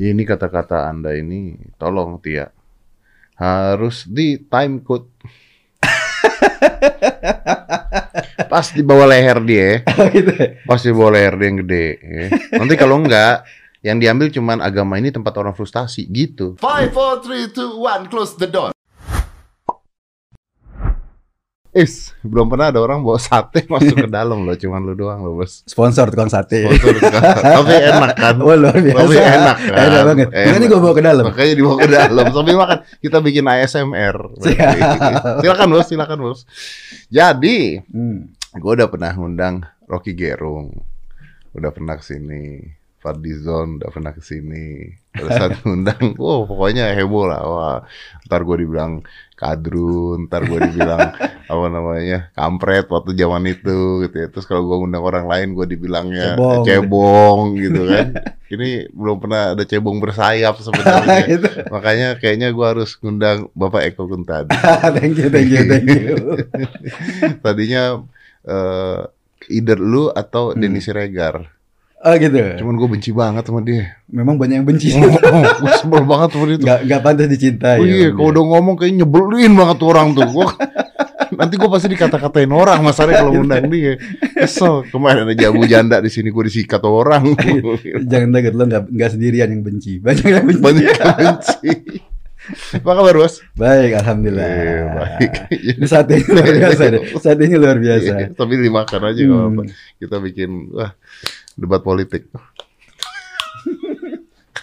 Ini kata-kata Anda ini, tolong Tia, harus di time code. Pas di bawah leher dia, gitu ya? pas di bawah leher dia yang gede. ya. Nanti kalau enggak, yang diambil cuman agama ini tempat orang frustasi gitu. Five, four, three, two, one. Close the door. Is, belum pernah ada orang bawa sate masuk ke dalam loh, cuman lu doang loh bos. Sponsor tukang sate. Sponsor kan. Tapi enak kan? Oh luar biasa. Tapi enak kan? Enak banget. Makanya Enak. gue bawa ke dalam. Makanya dibawa ke dalam sambil makan. Kita bikin ASMR. Silakan bos, silakan bos. Jadi, Hmm. gue udah pernah ngundang Rocky Gerung, udah pernah ke sini. Fadlizon udah pernah ke sini. Pada saat ngundang, wow pokoknya heboh lah. Wah, ntar gue dibilang kadrun, ntar gue dibilang apa namanya kampret waktu zaman itu gitu ya. Terus kalau gue ngundang orang lain gue dibilangnya Cebong. cebong gitu kan. Ini belum pernah ada cebong bersayap sebenarnya. gitu. Makanya kayaknya gue harus ngundang Bapak Eko Kuntadi. thank you, thank you, thank you. Tadinya eh either lu atau Hmm. Denny Siregar. Oh gitu. Cuman gue benci banget sama dia. Memang banyak yang benci. gue sebel banget sama dia tuh. Gak, gak pantas dicintai. Oh iya, kalau udah ngomong kayak nyebelin banget tuh orang tuh. Gua, nanti gue pasti dikata-katain orang masalahnya kalau undang dia. Kesel. Kemarin ada jamu janda di sini gue disikat orang. Jangan takut lo gak, gak sendirian yang benci. Banyak yang benci. Banyak yang benci. Apa kabar bos? Baik, alhamdulillah. Eh, baik. Ini satenya luar biasa deh. Satenya luar biasa. Iya, Tapi dimakan aja Hmm. Kita bikin wah debat politik.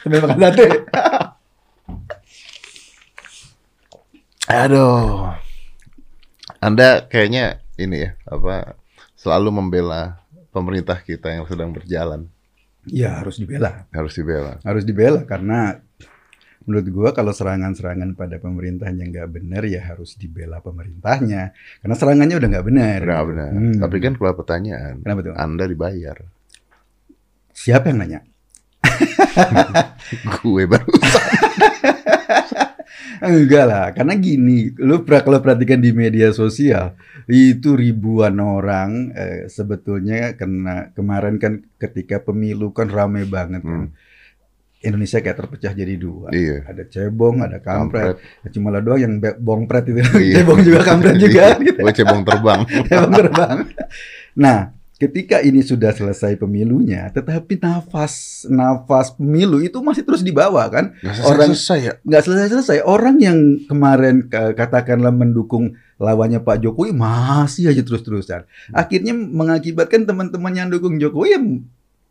Sambil makan sate. Aduh. Anda kayaknya ini ya, apa selalu membela pemerintah kita yang sedang berjalan. Ya harus dibela. Harus dibela. Harus dibela karena menurut gua kalau serangan-serangan pada pemerintahnya nggak benar ya harus dibela pemerintahnya. Karena serangannya udah nggak benar. Benar, benar. Hmm. Tapi kan keluar pertanyaan, Kenapa tuh? Anda dibayar. Siapa yang nanya? Gue baru. Enggak lah, karena gini, lu pra, kalau perhatikan di media sosial itu ribuan orang eh, sebetulnya kena kemarin kan ketika pemilu kan ramai banget kan. Hmm. Indonesia kayak terpecah jadi dua. Iya. Ada cebong, ada kampret. Kampret. Cuma lah doang yang bongpret itu. Iya. cebong juga kampret juga. gitu. Gue cebong terbang. Cebong terbang. Nah, ketika ini sudah selesai pemilunya, tetapi nafas nafas pemilu itu masih terus dibawa kan? Nggak Orang- selesai ya. nggak selesai-selesai. Orang yang kemarin katakanlah mendukung lawannya Pak Jokowi masih aja terus-terusan. Akhirnya mengakibatkan teman-teman yang dukung Jokowi yang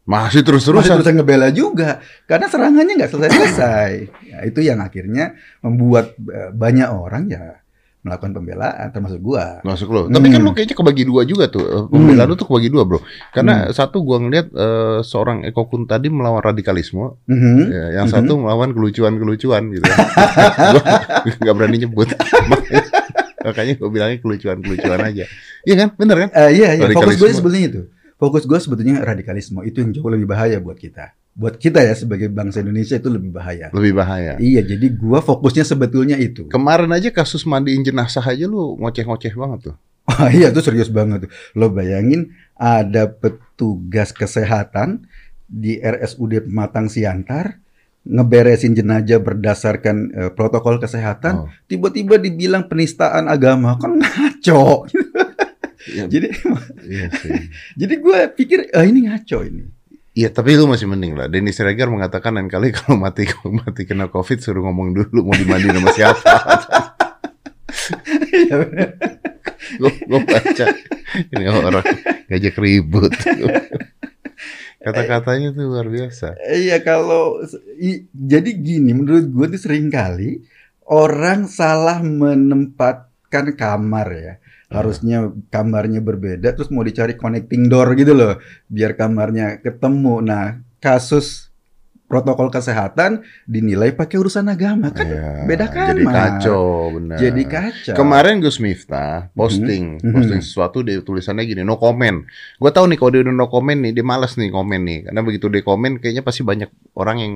Masih masih terus-terusan. terusan ngebela juga karena serangannya nggak selesai-selesai. Ya, itu yang akhirnya membuat eh, banyak orang ya melakukan pembelaan termasuk gua. Masuk lo. Tapi kan Hmm. lo kayaknya kebagi dua juga tuh. Pembelaan lo tuh kebagi dua bro. Hmm. Karena satu gua ngeliat eh, seorang Eko Kun tadi melawan radikalisme. Mhm. Ya, yang Mhm. satu melawan kelucuan-kelucuan gitu. Gua nggak berani nyebut. Makanya gue bilangnya kelucuan-kelucuan aja. Iya kan? Bener kan? Eh, iya, iya. Fokus gue Radikalisme. sebetulnya itu. Fokus gue sebetulnya radikalisme itu yang jauh lebih bahaya buat kita. Buat kita ya sebagai bangsa Indonesia itu lebih bahaya. Lebih bahaya. Iya, jadi gua fokusnya sebetulnya itu. Kemarin aja kasus mandiin jenazah aja lu ngoceh-ngoceh banget tuh. Wah, iya itu serius banget tuh. Lo bayangin ada petugas kesehatan di RSUD Pematang Siantar ngeberesin jenazah berdasarkan eh, protokol kesehatan, Oh. tiba-tiba dibilang penistaan agama. Kan ngaco. Iya, jadi iya sih. jadi gue pikir ah, ini ngaco ini. Iya, tapi lu masih mending lah. Denny Siregar mengatakan lain kali kalau mati kalau mati kena Covid suruh ngomong dulu mau dimandi sama siapa. Gue baca ini orang ngajak ribut. Kata-katanya tuh luar biasa. Iya kalau i- jadi gini menurut gue tuh sering kali orang salah menempatkan kamar ya. Harusnya kamarnya berbeda terus mau dicari connecting door gitu loh biar kamarnya ketemu. Nah, kasus protokol kesehatan dinilai pakai urusan agama kan Iya, beda Jadi kamar. kacau, benar. jadi kacau. Kemarin Gus Miftah posting, Mhm. posting Mhm. sesuatu dia tulisannya gini, no comment. Gue tahu nih kalau dia udah no comment nih, dia malas nih komen nih, karena begitu dia komen, kayaknya pasti banyak orang yang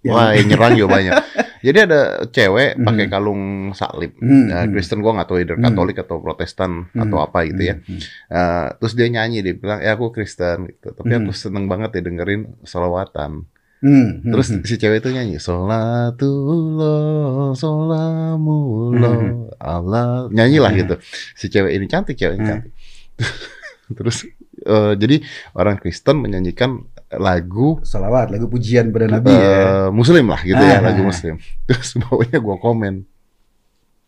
Yang- wah yang nyerang juga banyak. Jadi ada cewek Mhm. pakai kalung salib. Mhm. Nah, Kristen gue nggak tahu either Mhm. Katolik atau Protestan atau Mhm. apa gitu ya. Mhm. Eh, terus dia nyanyi, dia bilang, ya aku Kristen gitu, tapi Mhm. aku seneng banget ya dengerin selawatan. Hmm, hmm, Terus hmm. si cewek itu nyanyi sholamullah, Hmm. Allah Nyanyilah Hmm. gitu Si cewek ini cantik, cewek ini Hmm. cantik Terus eh, jadi orang Kristen menyanyikan lagu salawat lagu pujian pada Nabi eh, ya. Muslim lah gitu ya, Ah. lagu Muslim Terus bawahnya gua komen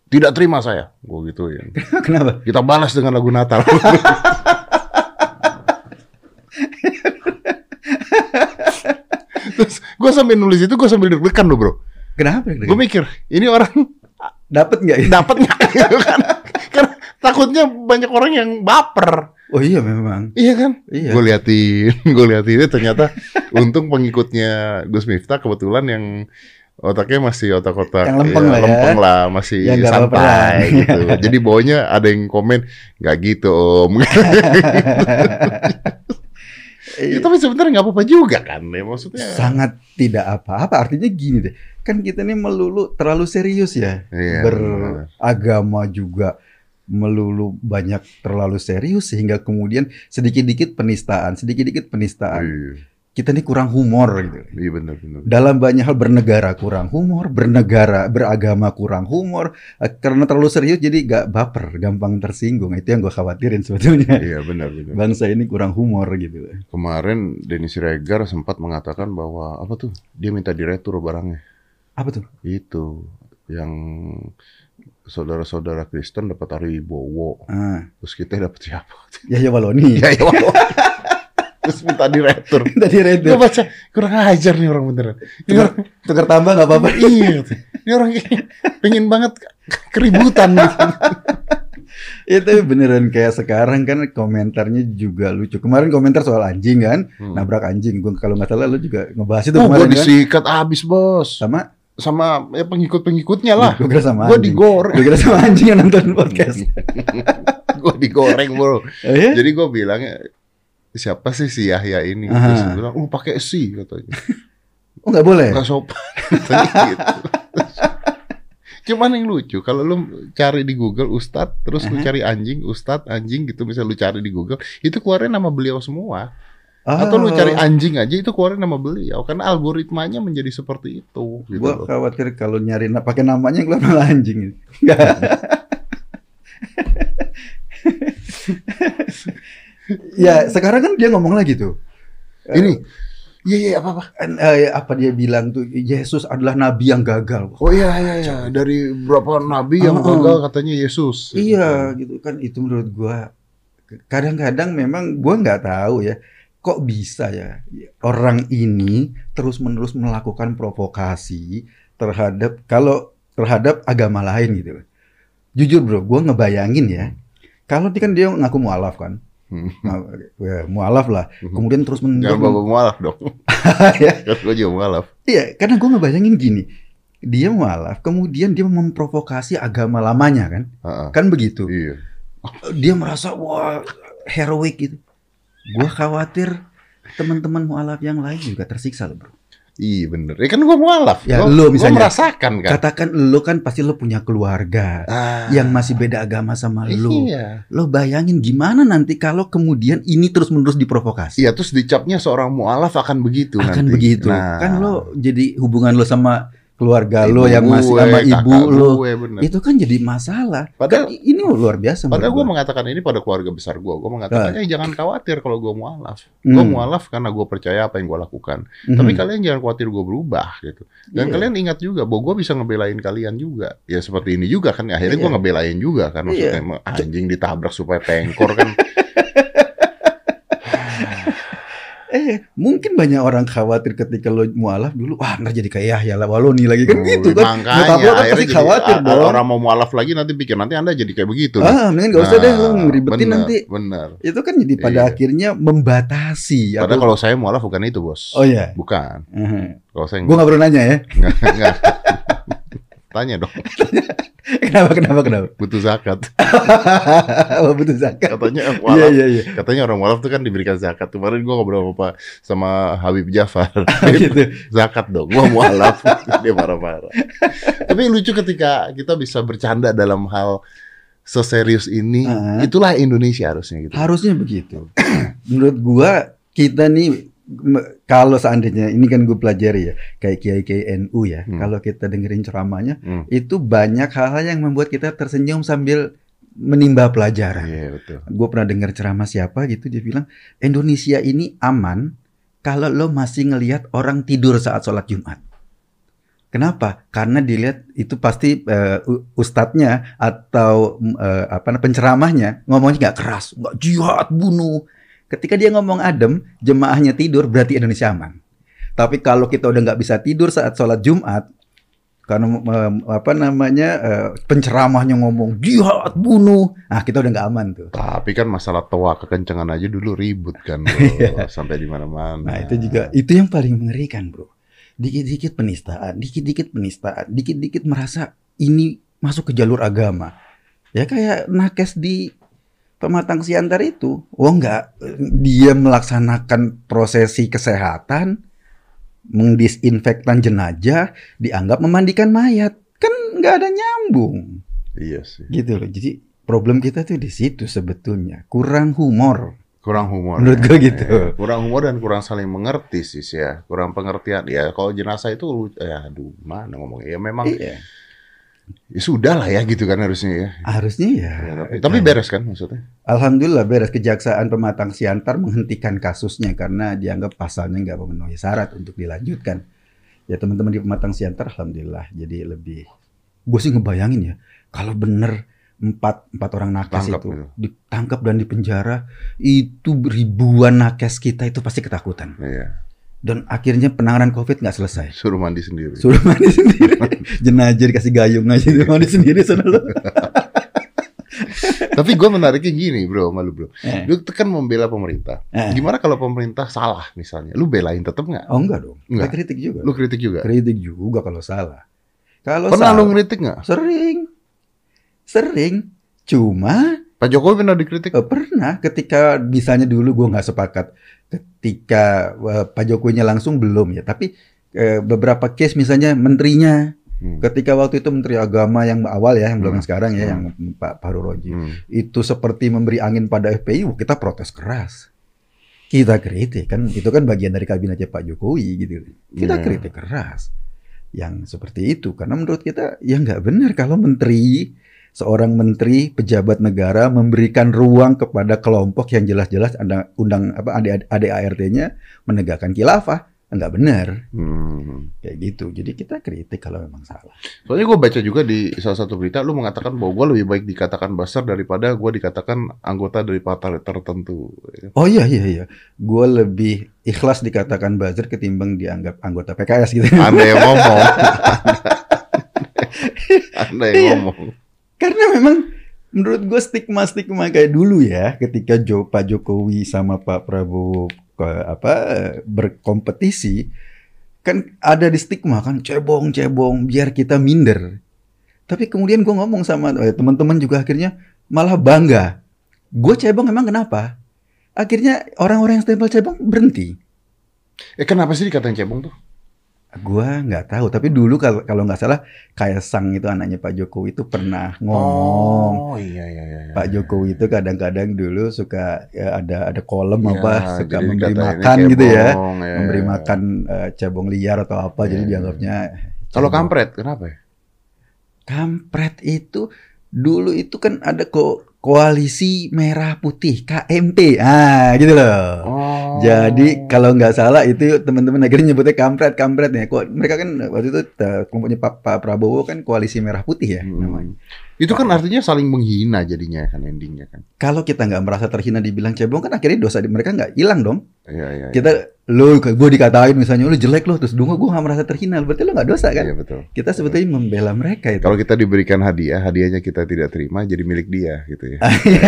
Tidak terima saya Gue gituin Kenapa? Kita balas dengan lagu Natal Terus gue sambil nulis itu gue sambil deg-degan loh bro Kenapa? Gue mikir, ini orang Dapat nggak ya? dapat nggak gitu kan? Takutnya banyak orang yang baper, Oh iya memang. iya kan? Iya. Gue liatin, gue liatin itu ternyata untung pengikutnya Gus Miftah kebetulan yang otaknya masih otak-otak Yang lempeng ya, lah ya. lempeng lah, masih Ya, lah. santai gitu. Jadi bawahnya ada yang komen nggak gitu om. ya, tapi sebenarnya nggak apa-apa juga kan, ya maksudnya. Sangat tidak apa-apa. Artinya gini deh. Kan kita ini melulu terlalu serius ya. Iya. Beragama juga melulu banyak terlalu serius sehingga kemudian sedikit-dikit penistaan, sedikit-dikit penistaan. Iya, Kita ini kurang humor gitu. iya benar-benar. Dalam banyak hal bernegara kurang humor, bernegara beragama kurang humor, Eh, karena terlalu serius jadi gak baper, gampang tersinggung. Itu yang gue khawatirin sebetulnya. Iya benar-benar. Bangsa ini kurang humor gitu. Kemarin Denny Siregar sempat mengatakan bahwa apa tuh? Dia minta diretur barangnya. Apa tuh? Itu yang saudara-saudara Kristen dapat hari Bowo, Ah, terus kita dapat siapa? Yahya Waloni. ya ya Allah. terus minta diretur. Tadi Gue Redo. baca kurang ajar nih orang beneran. Ini orang, Tukar tambah nggak apa-apa. iya, ini orang pengen banget keributan gitu. Itu beneran kayak sekarang kan komentarnya juga lucu. Kemarin komentar soal anjing kan, Hmm. nabrak anjing. Gua kalau nggak salah lu juga ngebahas itu Oh, kemarin gue kan. disikat abis bos, Sama sama ya pengikut-pengikutnya lah. Gue kira sama Gue digoreng, Gue kira sama anjing yang nonton podcast. gue digoreng bro. Oh, ya? Jadi gue bilangnya siapa sih si Yahya ini? Aha. Terus bilang, lu pakai si katanya. Oh nggak boleh. Gak sopan. Gitu. Cuman yang lucu, kalau lu cari di Google Ustadz, terus lu Aha. cari anjing, Ustadz, anjing gitu, misalnya lu cari di Google, itu keluarnya nama beliau semua. Oh, Atau lu cari anjing aja, itu keluarnya nama beliau. Karena algoritmanya menjadi seperti itu. Gitu Gua loh. khawatir kalau nyari na- pakai namanya yang keluar malah anjing. Ya sekarang kan dia ngomong lagi tuh. Ini, iya iya apa apa? Kan, eh, apa dia bilang tuh Yesus adalah nabi yang gagal. Oh iya iya iya, dari berapa nabi yang oh. gagal katanya Yesus. Iya gitu kan itu menurut gua kadang-kadang memang gua nggak tahu ya kok bisa ya orang ini terus-menerus melakukan provokasi terhadap kalau terhadap agama lain gitu. Jujur bro, gua ngebayangin ya kalau dia kan dia ngaku mualaf kan, Hmm. Nah, ya, mualaf lah. Kemudian terus Jangan menerus bawa mualaf dong. ya, Kan gue juga mualaf. Iya, karena gue ngebayangin gini, dia mualaf, kemudian dia memprovokasi agama lamanya kan, Heeh. kan begitu. Iya. Dia merasa wah heroik gitu. Gue khawatir teman-teman mualaf yang lain juga tersiksa loh bro. Iya bener. Ya kan gue mualaf. Ya, Gua- gua misalnya. merasakan kan. Katakan lo kan pasti lo punya keluarga Ah. yang masih beda agama sama lo. Iya. Lo bayangin gimana nanti kalau kemudian ini terus-menerus diprovokasi. Iya terus dicapnya seorang mualaf akan begitu Akan nanti. begitu. Nah, Kan lo jadi hubungan lo sama keluarga ibu lo yang masih gue, sama ibu lo. gue, bener. Itu kan jadi masalah. Padahal- Kan ini luar biasa. Padahal gue mengatakan ini pada keluarga besar gue. Gue mengatakan, eh jangan khawatir kalau gue mualaf. Hmm. Gue mualaf karena gue percaya apa yang gue lakukan. Mhm. Tapi kalian jangan khawatir gue berubah gitu. Dan Iya. kalian ingat juga bahwa gue bisa ngebelain kalian juga. Ya seperti ini juga kan. Akhirnya gue Iya. ngebelain juga kan. Maksudnya Iya. emang anjing ditabrak supaya pengkor kan. Eh, mungkin banyak orang khawatir ketika lo mualaf dulu, wah ntar jadi kayak Yahya Waloni lagi kan gitu kan. Makanya lo kan pasti jadi, khawatir dong. orang mau mualaf lagi nanti pikir nanti anda jadi kayak begitu. Ah, mending gak usah deh lo Nah, ngeribetin bener, nanti. Bener. Itu kan jadi pada Iya. akhirnya membatasi. Padahal atau- kalau saya mualaf bukan itu bos. Oh iya. Bukan. Kalau saya Gue gak perlu nanya ya. Nggak, nggak. Tanya dong, kenapa, kenapa, kenapa? butuh zakat. oh, betul zakat. Katanya Iya, mualaf, iya, iya. katanya orang mualaf tuh kan diberikan zakat. Kemarin gua ngobrol sama, Pak- sama Habib Jafar. gitu. zakat dong, gua mualaf. Dia marah-marah. Tapi lucu ketika kita bisa bercanda dalam hal seserius ini. Ah. Itulah Indonesia harusnya gitu. Harusnya begitu. Menurut gua kita nih kalau seandainya ini kan gue pelajari ya kayak kiai kiai NU ya Hmm. kalau kita dengerin ceramahnya Hmm. itu banyak hal-hal yang membuat kita tersenyum sambil menimba pelajaran. Iya betul. Gue pernah dengar ceramah siapa gitu dia bilang Indonesia ini aman kalau lo masih ngelihat orang tidur saat sholat Jumat. Kenapa? Karena dilihat itu pasti eh, u- ustadznya atau eh, apa penceramahnya ngomongnya nggak keras, nggak jihad bunuh. Ketika dia ngomong adem, jemaahnya tidur berarti Indonesia aman. Tapi kalau kita udah nggak bisa tidur saat sholat Jumat, karena eh, apa namanya eh, penceramahnya ngomong jihad bunuh, nah kita udah nggak aman tuh. Tapi kan masalah toa kekencengan aja dulu ribut kan bro. Iya. sampai di mana-mana. Nah itu juga itu yang paling mengerikan bro. Dikit-dikit penistaan, dikit-dikit penistaan, dikit-dikit merasa ini masuk ke jalur agama. Ya kayak nakes di pematang siantar itu. Oh enggak, dia melaksanakan prosesi kesehatan, mendisinfektan jenazah, dianggap memandikan mayat. Kan nggak ada nyambung. Iya sih. Gitu loh. Jadi problem kita tuh di situ sebetulnya. Kurang humor. Kurang humor. Menurut ya. gitu. Iya, Kurang humor dan kurang saling mengerti sih ya. Kurang pengertian. Ya kalau jenazah itu ya aduh mana ngomongnya. Ya memang Iya. Ya sudah lah ya gitu kan harusnya ya. Harusnya ya. Ya, tapi, tapi beres kan maksudnya. Alhamdulillah beres kejaksaan pematang siantar menghentikan kasusnya karena dianggap pasalnya nggak memenuhi syarat untuk dilanjutkan. Ya teman-teman di pematang siantar alhamdulillah jadi lebih. Gue sih ngebayangin ya kalau bener empat empat orang nakes Tangkap itu gitu. ditangkap dan dipenjara itu ribuan nakes kita itu pasti ketakutan Iya. Dan akhirnya penanganan covid nggak selesai. Suruh mandi sendiri. Suruh mandi sendiri, jenazah dikasih gayung aja itu mandi sendiri sana lo. tapi gue menariknya gini bro, malu bro. Eh. Lu tuh kan membela pemerintah. Eh. Gimana kalau pemerintah salah misalnya? Lu belain tetap nggak? Oh enggak dong, Enggak. Saya kritik juga. Lu kritik juga. kritik juga kalau salah. Kalau Pernah salah, lu ngeritik nggak? sering, sering. Cuma Pak Jokowi pernah dikritik? eh, pernah ketika misalnya dulu gue nggak sepakat, ketika eh, Pak Jokowinya langsung belum ya. Tapi eh, beberapa case misalnya menterinya, Hmm. ketika waktu itu Menteri Agama yang awal ya, yang belum Hmm. yang sekarang ya, Hmm. yang Pak Fahru Roji, Hmm. itu seperti memberi angin pada FPI, kita protes keras. Kita kritik kan, itu kan bagian dari kabinetnya Pak Jokowi gitu. Kita Iya. kritik keras yang seperti itu karena menurut kita ya nggak benar kalau menteri seorang menteri pejabat negara memberikan ruang kepada kelompok yang jelas-jelas ada undang apa ADART-nya menegakkan khilafah nggak benar Hmm. kayak gitu. Jadi kita kritik kalau memang salah. Soalnya gue baca juga di salah satu berita, lu mengatakan bahwa gue lebih baik dikatakan basar daripada gue dikatakan anggota dari partai tertentu. Oh iya iya iya, gue lebih ikhlas dikatakan buzzer ketimbang dianggap anggota PKS gitu. Anda yang ngomong. Anda yang ngomong. Karena memang menurut gue stigma-stigma kayak dulu ya, ketika Jo, Pak Jokowi sama Pak Prabowo ke- apa berkompetisi, kan ada di stigma kan cebong-cebong biar kita minder. Tapi kemudian gue ngomong sama eh, teman-teman juga akhirnya malah bangga. Gue cebong emang kenapa? Akhirnya orang-orang yang stempel cebong berhenti. Eh kenapa sih dikatain cebong tuh? Gua nggak tahu, tapi dulu kalau kalau nggak salah Kaisang itu anaknya Pak Jokowi itu pernah ngomong. Oh iya iya iya. iya. Pak Jokowi itu kadang-kadang dulu suka ya, ada ada kolom Iya, apa suka jadi memberi makan gitu ya, iya, memberi iya. makan eh, cebong liar atau apa, jadi Iya. dianggapnya Kalau kampret kenapa ya? kampret itu dulu itu kan ada ko koalisi merah putih KMP, ah gitu loh. Oh. Jadi kalau nggak salah itu teman-teman akhirnya nyebutnya kampret kampret ya. Kok mereka kan waktu itu eh, kelompoknya Pak, Pak Prabowo kan koalisi merah putih ya Hmm. namanya. Itu kan artinya saling menghina jadinya kan endingnya kan. Kalau kita nggak merasa terhina dibilang cebong kan akhirnya dosa di mereka nggak hilang dong. Iya iya. iya. Kita lo gue dikatain misalnya lu jelek lo terus dulu gue nggak merasa terhina berarti lo nggak dosa kan? Iya betul. Kita sebetulnya membela mereka itu. Kalau kita diberikan hadiah, hadiahnya kita tidak terima jadi milik dia gitu ya.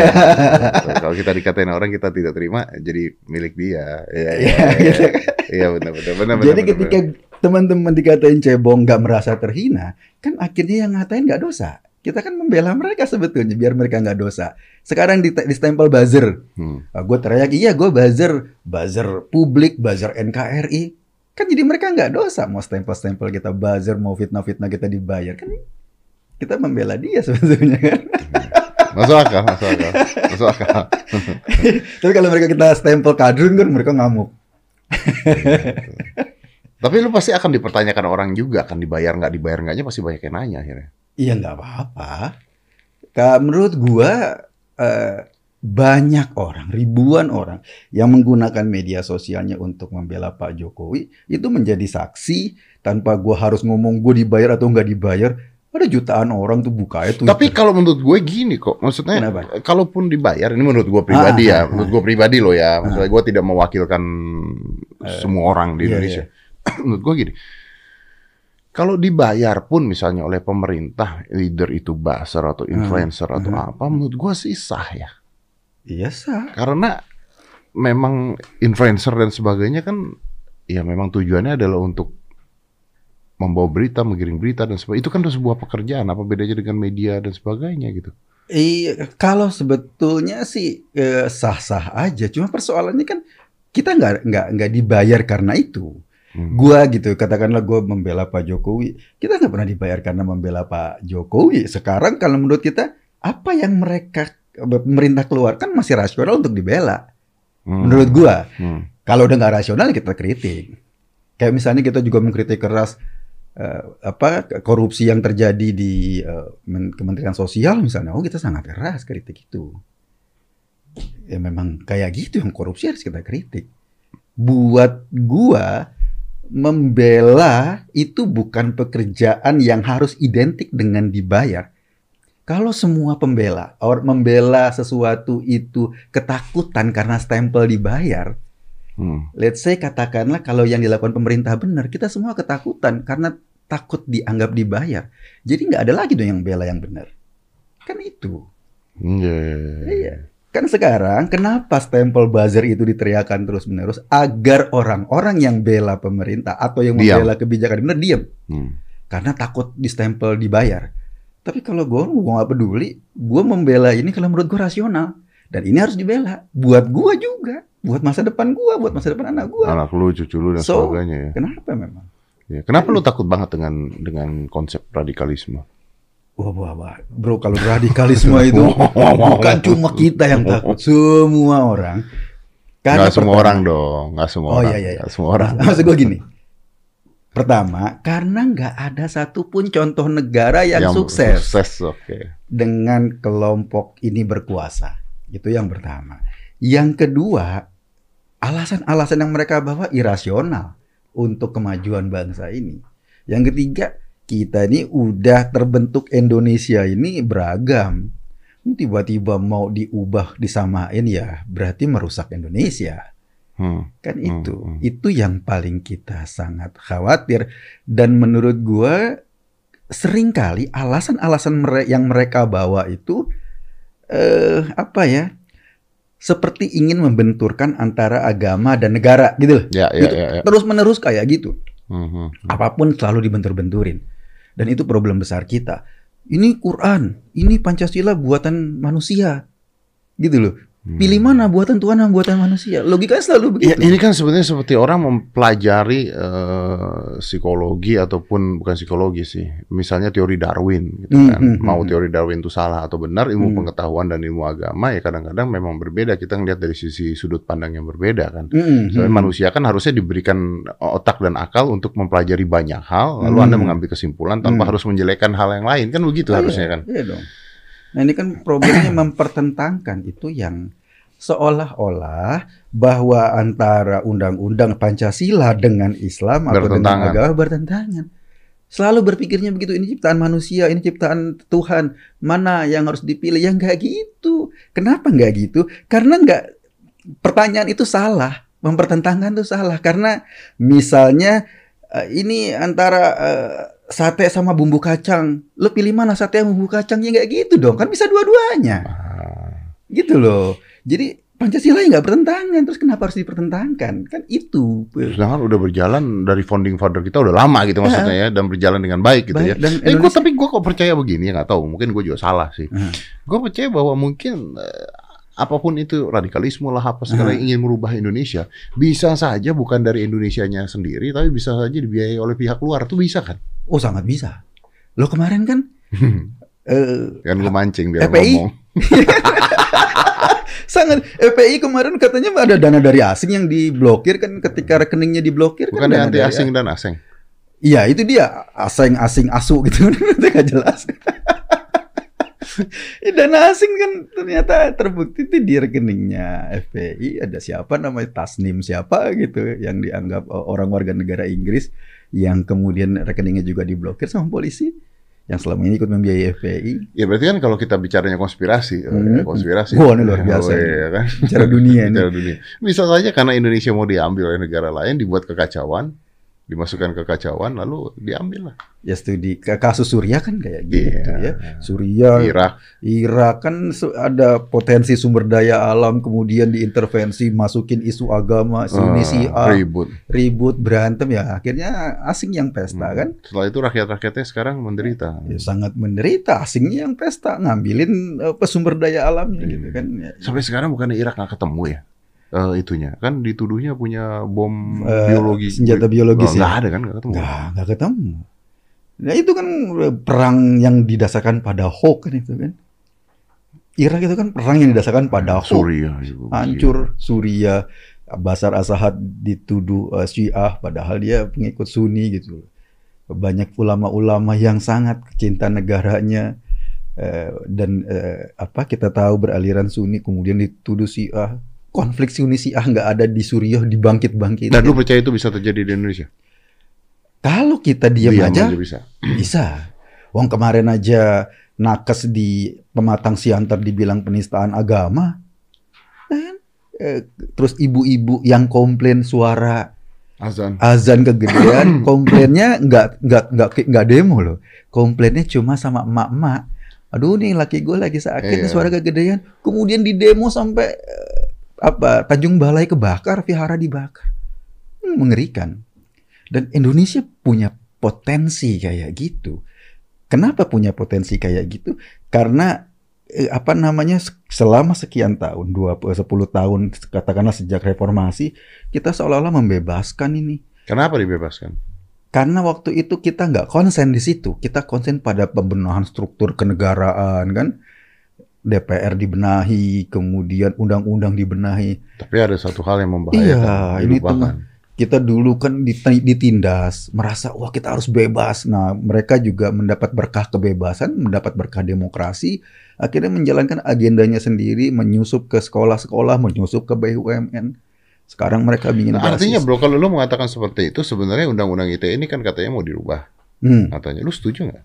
Betul. Kalau kita dikatain orang kita tidak terima jadi milik dia. Iya iya. Iya, iya. gitu. Iya benar benar benar. Jadi benar, ketika teman-teman dikatain cebong nggak merasa terhina, kan akhirnya yang ngatain nggak dosa. Kita kan membela mereka sebetulnya biar mereka nggak dosa. Sekarang di, di stempel buzzer, Hmm. gue teriak iya gue buzzer, buzzer publik, buzzer NKRI. Kan jadi mereka nggak dosa mau stempel-stempel kita buzzer, mau fitnah-fitnah kita dibayar kan kita membela dia sebetulnya kan. Masuk akal, masuk akal, masuk akal. Tapi kalau mereka kita stempel kadrun kan mereka ngamuk. Tapi lu pasti akan dipertanyakan orang juga, akan dibayar nggak dibayar nggaknya pasti banyak yang nanya akhirnya. Iya nggak apa-apa. Menurut gua eh, banyak orang, ribuan orang yang menggunakan media sosialnya untuk membela Pak Jokowi itu menjadi saksi tanpa gua harus ngomong gue dibayar atau nggak dibayar. Ada jutaan orang tuh buka itu. Tapi kalau menurut gue gini kok, maksudnya Kenapa? kalaupun dibayar, ini menurut gue pribadi Ah, ya, ah, menurut gue pribadi loh ya, maksudnya gue tidak mewakilkan Eh, semua orang di iya, Indonesia. menurut gue gini, kalau dibayar pun misalnya oleh pemerintah, leader itu buzzer atau influencer atau hmm. apa, menurut gue sih sah ya, iya sah. karena memang influencer dan sebagainya kan, ya memang tujuannya adalah untuk membawa berita, menggiring berita dan sebagainya. Itu kan udah sebuah pekerjaan. Apa bedanya dengan media dan sebagainya gitu? Iya, kalau sebetulnya sih eh, sah-sah aja. Cuma persoalannya kan kita nggak nggak nggak dibayar karena itu. Hmm. Gua gitu, katakanlah gua membela Pak Jokowi. Kita nggak pernah dibayar karena membela Pak Jokowi. Sekarang kalau menurut kita apa yang mereka pemerintah keluarkan masih rasional untuk dibela. Hmm. Menurut gua, Hmm. kalau udah nggak rasional kita kritik. Kayak misalnya kita juga mengkritik keras eh, apa korupsi yang terjadi di Men- Kementerian Sosial misalnya. Oh kita sangat keras kritik itu. Ya memang kayak gitu yang korupsi harus kita kritik. Buat gua membela itu bukan pekerjaan yang harus identik dengan dibayar. Kalau semua pembela, orang membela sesuatu itu ketakutan karena stempel dibayar, Hmm. let's say katakanlah kalau yang dilakukan pemerintah benar, kita semua ketakutan karena takut dianggap dibayar. Jadi nggak ada lagi dong yang bela yang benar. Kan itu. Iya. Iya. Kan sekarang kenapa stempel buzzer itu diteriakan terus-menerus agar orang-orang yang bela pemerintah atau yang Diam. membela kebijakan benar diam Hmm. karena takut di stempel dibayar. Tapi kalau gue, gue gak peduli. Gue membela ini kalau menurut gue rasional. Dan ini harus dibela. Buat gue juga. Buat masa depan gue. Buat masa depan anak gue. Anak lu, cucu lu dan So, sebagainya ya. Kenapa memang? Ya, Kenapa lu takut banget dengan dengan konsep radikalisme? Wah, wah, wah. Bro, kalau radikalisme itu bukan cuma kita yang takut. Semua orang. Nggak semua pertama- orang dong, nggak semua Oh, orang. iya, iya, iya. Nggak semua orang. Maksud gue gini. Pertama, karena nggak ada satupun contoh negara yang, sukses. Sukses, oke. dengan kelompok ini berkuasa. Itu yang pertama. Yang kedua, alasan-alasan yang mereka bawa irasional untuk kemajuan bangsa ini. Yang ketiga, kita ini udah terbentuk Indonesia ini beragam. Tiba-tiba mau diubah, disamain ya berarti merusak Indonesia. Hmm. Kan Hmm, itu. hmm. Itu yang paling kita sangat khawatir. Dan menurut gua sering kali alasan-alasan mere- yang mereka bawa itu eh apa ya? Seperti ingin membenturkan antara agama dan negara gitu. Ya, ya, Gitu. ya. ya. Terus-menerus kayak gitu. Hmm, hmm. Apa pun selalu dibentur-benturin. Dan itu problem besar kita. Ini Quran, ini Pancasila buatan manusia. Gitu loh. Hmm. Pilih mana buatan Tuhan yang buatan manusia? Logikanya selalu Ya, begitu. ini kan sebenarnya seperti orang mempelajari eh, psikologi ataupun bukan psikologi sih, misalnya teori Darwin, gitu Hmm, kan. hmm, Mau hmm. teori Darwin itu salah atau benar, ilmu Hmm. pengetahuan dan ilmu agama ya kadang-kadang memang berbeda. Kita ngelihat dari sisi sudut pandang yang berbeda kan. Mm, Soalnya mm. manusia kan harusnya diberikan otak dan akal untuk mempelajari banyak hal, lalu Hmm. anda mengambil kesimpulan tanpa Hmm. harus menjelekkan hal yang lain kan begitu Oh, harusnya iya, kan. Iya dong. Nah ini kan problemnya mempertentangkan itu yang seolah-olah bahwa antara undang-undang Pancasila dengan Islam atau dengan agama bertentangan. Selalu berpikirnya begitu, ini ciptaan manusia, ini ciptaan Tuhan, mana yang harus dipilih? Ya nggak gitu. Kenapa nggak gitu? Karena nggak, pertanyaan itu salah, mempertentangkan itu salah. Karena misalnya eh, ini antara eh, sate sama bumbu kacang, lo pilih mana sate sama bumbu kacang? Ya nggak gitu dong, kan bisa dua-duanya. Gitu loh. Jadi Pancasila nggak bertentangan, terus kenapa harus dipertentangkan? Kan itu. Sedangkan udah berjalan dari founding father kita udah lama gitu maksudnya ya dan berjalan dengan baik gitu Baik, ya. dan Eh, gua, tapi gue kok percaya begini ya nggak tahu. Mungkin gue juga salah sih. Hmm. Gue percaya bahwa mungkin eh, apa pun itu radikalisme lah apa segala Hmm. ingin merubah Indonesia bisa saja bukan dari Indonesianya sendiri tapi bisa saja dibiayai oleh pihak luar tuh bisa kan? Oh sangat bisa. Lo kemarin kan eh, kan gue mancing biar FPI? ngomong. Sangat. FPI kemarin katanya ada dana dari asing yang diblokir kan? Ketika rekeningnya diblokir kan Bukan dana anti dari asing dan asing. Iya itu dia. Asing asing asu gitu. Itu nggak jelas. Ya, Dana asing kan ternyata terbukti itu di rekeningnya FPI ada siapa namanya? Tasnim siapa gitu yang dianggap eh, orang warga negara Inggris yang kemudian rekeningnya juga diblokir sama polisi yang selama ini ikut membiayai FPI Ya berarti kan kalau kita bicaranya konspirasi, Hmm. eh, konspirasi. Wah, ini luar biasa Oh, iya kan? bicara dunia ini. Bicara dunia. Bisa saja karena Indonesia mau diambil oleh negara lain, dibuat kekacauan, dimasukkan kekacauan, lalu diambil lah. Ya studi ke kasus Suria kan kayak gitu Iya. ya. Suria, Irak, Irak kan ada potensi sumber daya alam kemudian diintervensi masukin isu agama Sunni eh, Syiah ribut. ribut berantem ya akhirnya asing yang pesta Hmm. kan Setelah itu rakyat-rakyatnya sekarang menderita. ya, sangat menderita asingnya yang pesta ngambilin apa sumber daya alamnya Iya. gitu kan Ya, Sampai sekarang bukan Irak nggak ketemu ya? Eh, itunya. Kan dituduhnya punya bom Eh, biologi. senjata biologis Oh, ya? nggak ada kan? Nggak ketemu. Nggak nggak ketemu. Nah itu kan perang yang didasarkan pada hoax kan itu kan. Irak itu kan perang yang didasarkan pada hoax Suriah itu. hancur Suria Basar Asahad dituduh eh, Syiah padahal dia pengikut Sunni gitu. Banyak ulama-ulama yang sangat cinta negaranya eh, dan eh, apa kita tahu beraliran Sunni kemudian dituduh Syiah konflik Sunni Syiah nggak ada di Suriah dibangkit-bangkit Dan lu percaya itu bisa terjadi di Indonesia? kalau kita diam aja bisa. bisa Wong kemarin aja nakes di pematang siantar dibilang penistaan agama kan? Eh, terus ibu-ibu yang komplain suara Azan. azan kegedean komplainnya nggak nggak nggak nggak demo loh komplainnya cuma sama emak-emak aduh nih laki gue lagi sakit nih Iya. suara kegedean kemudian di demo sampai apa Tanjung Balai kebakar vihara dibakar. Hmm, mengerikan. Dan Indonesia punya potensi kayak gitu. Kenapa punya potensi kayak gitu? Karena eh, apa namanya selama sekian tahun 20 10 tahun katakanlah sejak reformasi kita seolah-olah membebaskan ini. Kenapa dibebaskan? karena waktu itu kita nggak konsen di situ. Kita konsen pada pembenahan struktur kenegaraan kan DPR dibenahi kemudian undang-undang dibenahi Tapi ada satu hal yang membahayakan. Iya, ini dilupakan. kita dulu kan diti- ditindas merasa wah kita harus bebas nah mereka juga mendapat berkah kebebasan mendapat berkah demokrasi akhirnya menjalankan agendanya sendiri menyusup ke sekolah-sekolah menyusup ke BUMN sekarang mereka ingin Nah, artinya bro, kalau lu mengatakan seperti itu, sebenarnya undang-undang ITE ini kan katanya mau dirubah. hmm. Katanya, lu setuju nggak?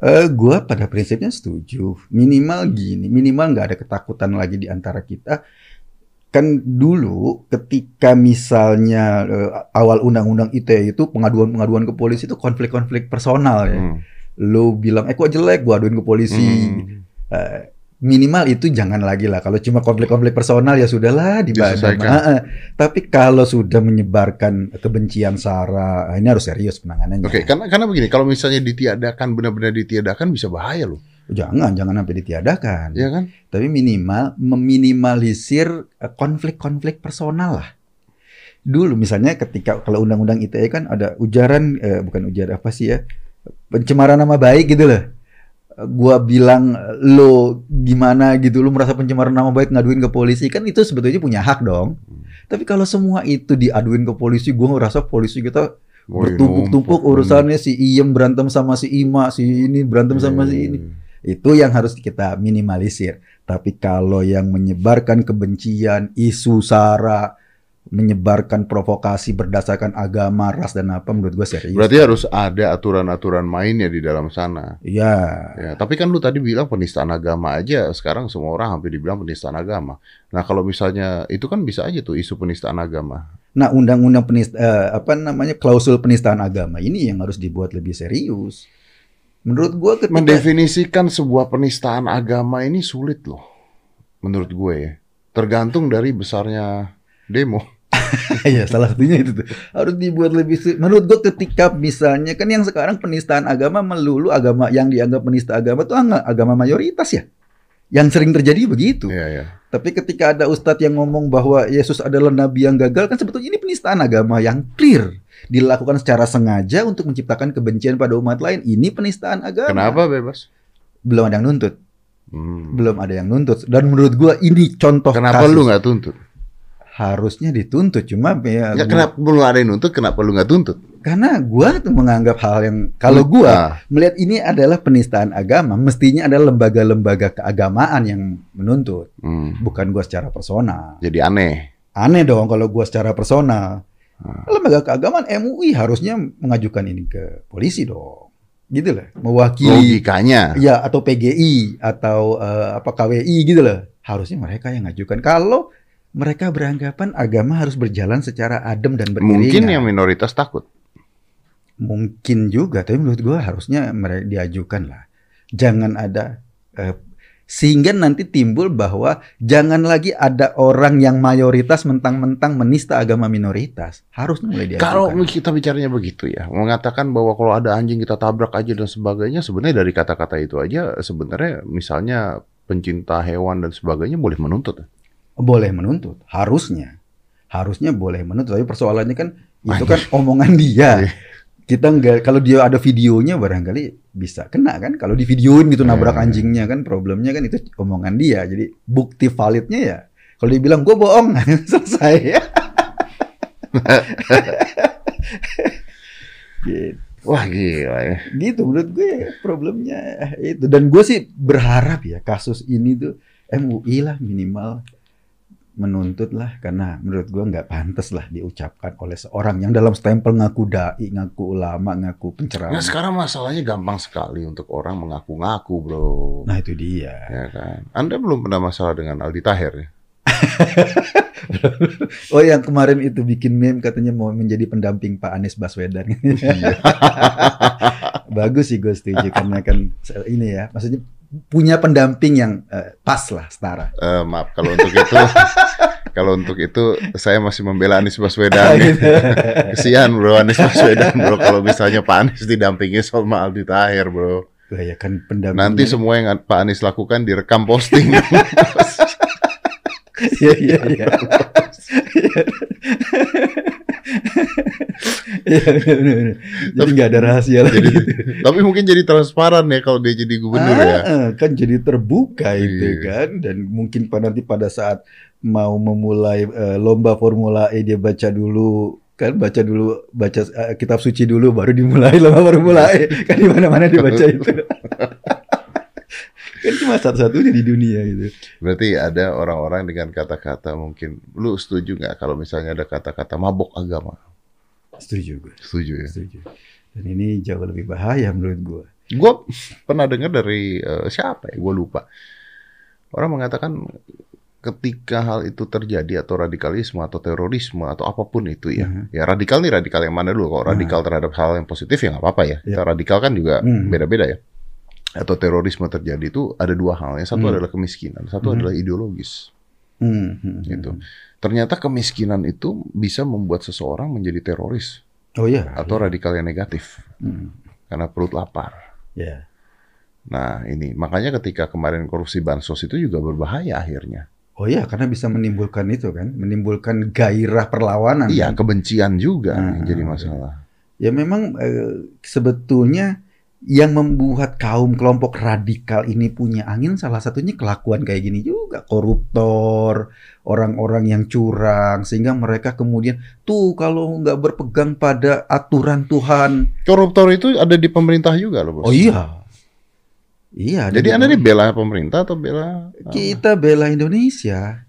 Eh, gua pada prinsipnya setuju. Minimal gini, minimal nggak ada ketakutan lagi di antara kita. Kan dulu ketika misalnya eh, awal undang-undang ITE itu pengaduan-pengaduan ke polisi itu konflik-konflik personal ya. Hmm. Lu bilang, eh kok jelek, gua aduin ke polisi. Hmm. Eh, minimal itu jangan lagi lah. Kalau cuma konflik-konflik personal ya sudahlah di Diselesaikan. Ah, ah. Tapi kalau sudah menyebarkan kebencian sara, ah, ini harus serius penanganannya. Oke, karena karena begini, kalau misalnya ditiadakan benar-benar ditiadakan bisa bahaya loh, Jangan, jangan sampai ditiadakan. ya kan? Tapi minimal meminimalisir eh, konflik-konflik personal lah. Dulu misalnya ketika kalau undang-undang ITE kan ada ujaran eh, bukan ujaran apa sih ya pencemaran nama baik gitu loh. Gua bilang lo gimana gitu lo merasa pencemaran nama baik ngaduin ke polisi kan itu sebetulnya punya hak dong. Tapi kalau semua itu diaduin ke polisi, gua ngerasa polisi kita bertumpuk-tumpuk urusannya si Iem berantem sama si Ima, si ini berantem sama si ini. Itu yang harus kita minimalisir. Tapi kalau yang menyebarkan kebencian, isu sara, menyebarkan provokasi berdasarkan agama, ras dan apa menurut gue serius. Berarti harus ada aturan-aturan mainnya di dalam sana. Iya. Ya, tapi kan lu tadi bilang penistaan agama aja, sekarang semua orang hampir dibilang penistaan agama. Nah, kalau misalnya itu kan bisa aja tuh isu penistaan agama. Nah, undang-undang penista eh, apa namanya klausul penistaan agama ini yang harus dibuat lebih serius. Menurut gue ketika Mendefinisikan sebuah penistaan agama ini sulit loh. Menurut gue ya. Tergantung dari besarnya demo. ya salah satunya itu tuh harus dibuat lebih menurut gue ketika misalnya kan yang sekarang penistaan agama melulu agama yang dianggap penista agama tuh agama mayoritas ya yang sering terjadi begitu Iya, ya. tapi ketika ada ustadz yang ngomong bahwa Yesus adalah nabi yang gagal kan sebetulnya ini penistaan agama yang clear dilakukan secara sengaja untuk menciptakan kebencian pada umat lain ini penistaan agama Kenapa bebas? belum ada yang nuntut Hmm. belum ada yang nuntut. Dan menurut gua ini contoh Kenapa kasus. lu nggak tuntut? Harusnya dituntut cuma ya Ya, gua- kenapa belum ada yang nuntut? Kenapa lu nggak tuntut? karena gua tuh menganggap hal yang kalau gua Nah, melihat ini adalah penistaan agama, mestinya adalah lembaga-lembaga keagamaan yang menuntut, hmm, bukan gua secara personal. jadi aneh. Aneh dong kalau gua secara personal. Hmm. Lembaga keagamaan MUI harusnya mengajukan ini ke polisi dong. Gitu lah, mewakili Logikanya. ya atau PGI atau eh, apa KWI gitu loh. Harusnya mereka yang ngajukan. Kalau mereka beranggapan agama harus berjalan secara adem dan beriringan. Mungkin yang minoritas takut. Mungkin juga, tapi menurut gua harusnya mereka diajukan lah. Jangan ada eh, sehingga nanti timbul bahwa jangan lagi ada orang yang mayoritas mentang-mentang menista agama minoritas. Harusnya mulai diajukan. Kalau kita bicaranya begitu ya, mengatakan bahwa kalau ada anjing kita tabrak aja dan sebagainya, sebenarnya dari kata-kata itu aja sebenarnya misalnya pencinta hewan dan sebagainya boleh menuntut. Boleh menuntut, harusnya. Harusnya boleh menuntut, tapi persoalannya kan itu kan omongan dia. Iya. Kita nggak kalau dia ada videonya barangkali bisa kena kan kalau di videoin gitu nabrak Iya. anjingnya kan problemnya kan itu omongan dia. Jadi bukti validnya ya kalau dia bilang gue bohong selesai ya. gitu. Wah gila ya. gitu menurut gue problemnya itu dan gue sih berharap ya kasus ini tuh MUI lah minimal menuntut lah karena menurut gue nggak pantas lah diucapkan oleh seorang yang dalam stempel ngaku dai, ngaku ulama, ngaku Nah penceramah. sekarang masalahnya gampang sekali untuk orang mengaku-ngaku bro. Nah itu dia. Ya kan. Anda belum pernah masalah dengan Aldi Taher ya? Oh yang kemarin itu bikin meme katanya mau menjadi pendamping Pak Anies Baswedan. Iya. Bagus sih gue setuju karena kan ini ya maksudnya punya pendamping yang eh, pas lah setara. Eh, maaf kalau untuk itu, kalau untuk itu saya masih membela Anies Baswedan. ya. Gitu. Kesian bro Anies Baswedan bro kalau misalnya Pak Anies didampingi sama Aldi Taher bro. Ya kan pendamping. Nanti semua yang Pak Anies lakukan direkam posting. Iya iya iya. Iya benar benar. Jadi nggak ada rahasia lagi. jadi, tapi mungkin jadi transparan ya kalau dia jadi gubernur ya. Ah, ah, kan jadi terbuka itu Iya. kan dan mungkin pada nanti pada saat mau memulai eh, lomba Formula E dia baca dulu kan baca dulu baca eh, kitab suci dulu baru dimulai lomba Formula E kan di mana-mana dibaca itu. kan cuma satu-satunya di dunia gitu. Berarti ada orang-orang dengan kata-kata mungkin. Lu setuju nggak kalau misalnya ada kata-kata mabok agama? Setuju gue. Setuju ya. Setuju. Dan ini jauh lebih bahaya menurut gue. Gue pernah dengar dari eh, siapa ya? Gue lupa. Orang mengatakan ketika hal itu terjadi atau radikalisme atau terorisme atau apa pun itu ya. Mhm. Ya radikal nih radikal yang mana dulu? Kalau Nah. radikal terhadap hal yang positif ya nggak apa-apa ya. Kita radikal kan juga Mhm. beda-beda ya. Atau terorisme terjadi itu ada dua hal. Yang satu Hmm. adalah kemiskinan, satu Mhm. adalah ideologis. Hmm, hmm, Gitu. hmm. Ternyata kemiskinan itu bisa membuat seseorang menjadi teroris Oh iya. atau radikal yang negatif Hmm, karena perut lapar. ya. Nah, ini makanya ketika kemarin korupsi bansos itu juga berbahaya akhirnya. Oh iya, karena bisa menimbulkan itu kan, menimbulkan gairah perlawanan. Iya, kan? kebencian juga Ah, yang jadi ah, masalah. Ya memang eh, sebetulnya yang membuat kaum kelompok radikal ini punya angin salah satunya kelakuan kayak gini juga, koruptor, orang-orang yang curang, sehingga mereka kemudian tuh kalau nggak berpegang pada aturan Tuhan, Koruptor itu ada di pemerintah juga loh, Bos. oh iya, iya. Jadi di Anda ini bela pemerintah atau bela Kita bela Indonesia.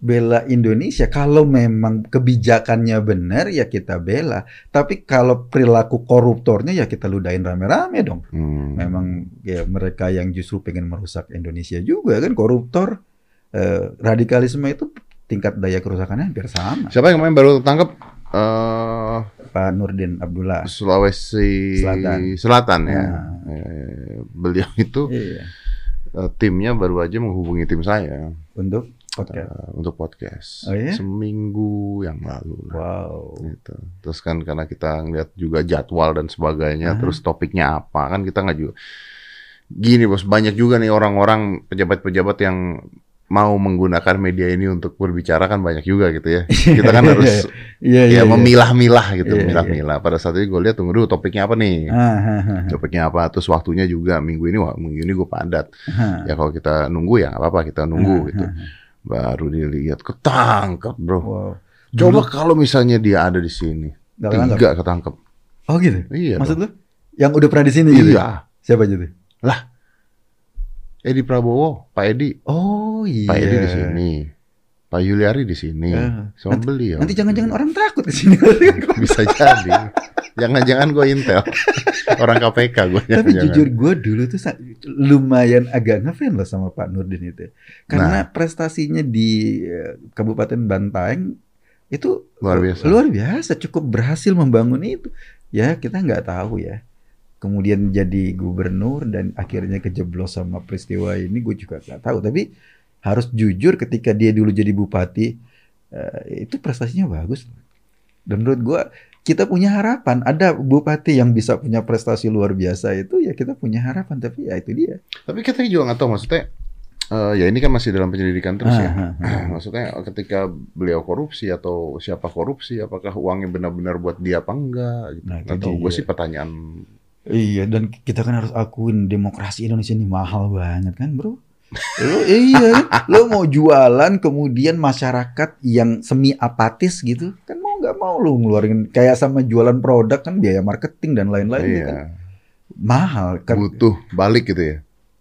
Bela Indonesia. Kalau memang kebijakannya benar ya kita bela. Tapi kalau perilaku koruptornya ya kita ludahin rame-rame dong. Hmm. Memang ya mereka yang justru pengen merusak Indonesia juga kan koruptor. Eh, radikalisme itu tingkat daya kerusakannya hampir sama. Siapa yang kemarin baru tangkap eh Pak Nurdin Abdullah. Sulawesi Selatan. Selatan ya. Nah. Eh, beliau itu Iya. eh, timnya baru aja menghubungi tim saya Untuk podcast. eh, untuk podcast Oh, iya? seminggu yang lalu. Wow. Gitu. Terus kan karena kita ngeliat juga jadwal dan sebagainya, Ah. terus topiknya apa kan kita nggak juga. Gini bos, banyak juga nih orang-orang pejabat-pejabat yang mau menggunakan media ini untuk berbicara kan banyak juga gitu ya. Kita kan harus Iya, ya memilah-milah gitu, Iya, memilah-milah. Pada saat itu gue lihat tunggu dulu topiknya apa nih. Ah, ah, ah. Topiknya apa, terus waktunya juga minggu ini, wah minggu ini gue padat. Ya kalau kita nunggu ya apa-apa, kita nunggu gitu. Baru dilihat ketangkep bro. Wow. Coba kalau misalnya dia ada di sini, ketangkep? tiga ketangkep. Oh gitu. Iya. Maksud dong. lu? Yang udah pernah di sini gitu? Iya. Siapa aja tuh? Edi Prabowo, Pak Edi, Oh iya. Pak Edi di sini, Pak Yuliari di sini, Ah. sama beliau. Nanti jangan-jangan orang takut di sini. bisa jadi. Jangan-jangan gue intel. Orang KPK gue. Tapi jujur gue dulu tuh lumayan agak ngefans loh sama Pak Nurdin itu. Karena prestasinya di eh, Kabupaten Bantaeng itu Luar biasa. Luar biasa, cukup berhasil membangun itu. Ya kita nggak tahu ya. Kemudian jadi gubernur dan akhirnya kejeblos sama peristiwa ini, gue juga nggak tahu. Tapi harus jujur ketika dia dulu jadi bupati, eh, itu prestasinya bagus. Dan menurut gue kita punya harapan. Ada bupati yang bisa punya prestasi luar biasa itu ya kita punya harapan. Tapi ya itu dia. Tapi kita juga nggak tahu maksudnya. eh, ya ini kan masih dalam penyelidikan terus ya. Ah, ah, ah. Maksudnya ketika beliau korupsi atau siapa korupsi, apakah uangnya benar-benar buat dia apa enggak? Gitu. Nah, tahu. Gue sih pertanyaan. Iya, dan kita kan harus akuin demokrasi Indonesia ini mahal banget kan, bro? Lo iya, lo mau jualan kemudian masyarakat yang semi apatis gitu, kan nggak mau lo ngeluarin kayak sama jualan produk kan biaya marketing dan lain-lain Iya. kan mahal. Kan Butuh balik gitu ya.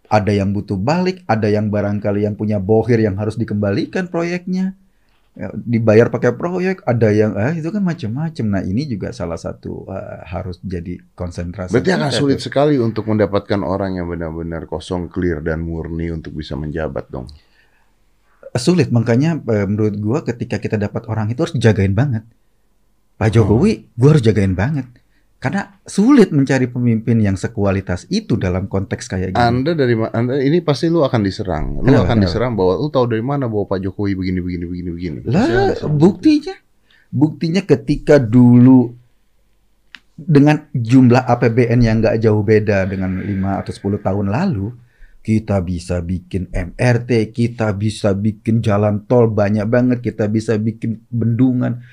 ada yang butuh balik, ada yang barangkali yang punya bohir yang harus dikembalikan proyeknya. Ya, dibayar pakai proyek, ada yang ah itu kan macam-macam. Nah, ini juga salah satu eh, harus jadi konsentrasi. Berarti akan sulit tuh. sekali untuk mendapatkan orang yang benar-benar kosong, clear dan murni untuk bisa menjabat dong. sulit makanya eh, menurut gua ketika kita dapat orang itu harus dijagain banget Pak Jokowi gua harus jagain banget karena sulit mencari pemimpin yang sekualitas itu dalam konteks kayak gini Anda dari Anda ini pasti lu akan diserang. Lu Kenapa? akan Kenapa? diserang bahwa lu tahu dari mana bahwa Pak Jokowi begini begini begini begini. Lah buktinya buktinya ketika dulu dengan jumlah APBN yang nggak jauh beda dengan 5 atau 10 tahun lalu kita bisa bikin MRT, kita bisa bikin jalan tol banyak banget, kita bisa bikin bendungan.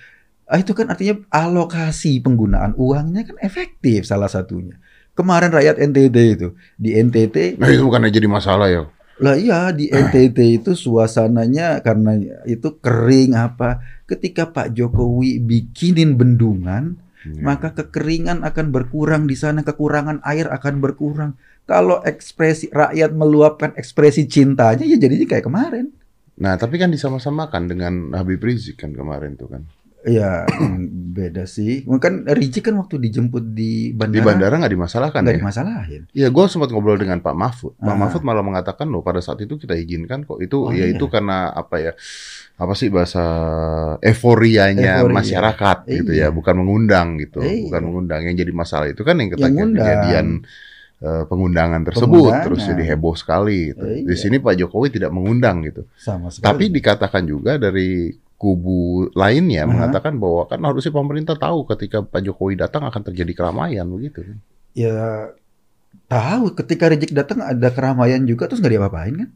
Ah, itu kan artinya alokasi penggunaan uangnya kan efektif salah satunya. Kemarin rakyat NTT itu di NTT Nah itu bukan jadi masalah ya. lah iya di NTT itu suasananya karena itu kering apa. Ketika Pak Jokowi bikinin bendungan, Iya. maka kekeringan akan berkurang di sana, kekurangan air akan berkurang. Kalau ekspresi rakyat meluapkan ekspresi cintanya ya jadinya kayak kemarin. Nah tapi kan disama-samakan dengan Habib Rizik kan kemarin tuh kan. Ya hmm, beda sih. Mungkin Rizik kan waktu dijemput di bandara Di bandara nggak dimasalahkan nggak ya. dimasalahin. Iya, gue sempat ngobrol dengan Pak Mahfud. Pak Ah. Mahfud malah mengatakan loh pada saat itu kita izinkan kok. Itu Oh, ya iya. itu karena apa ya? Apa sih bahasa euforianya Euforia. masyarakat gitu ya, Iya. bukan mengundang gitu, Iya. bukan mengundang. Yang jadi masalah itu kan yang ngundang. kejadian eh, pengundangan tersebut Pengundangan. terus jadi heboh sekali. Gitu. Iya. Di sini Pak Jokowi tidak mengundang gitu. Sama sekali. Tapi dikatakan juga dari kubu lainnya Aha. mengatakan bahwa kan harusnya pemerintah tahu ketika Pak Jokowi datang akan terjadi keramaian begitu. Ya tahu ketika Rizik datang ada keramaian juga terus nggak diapa-apain kan?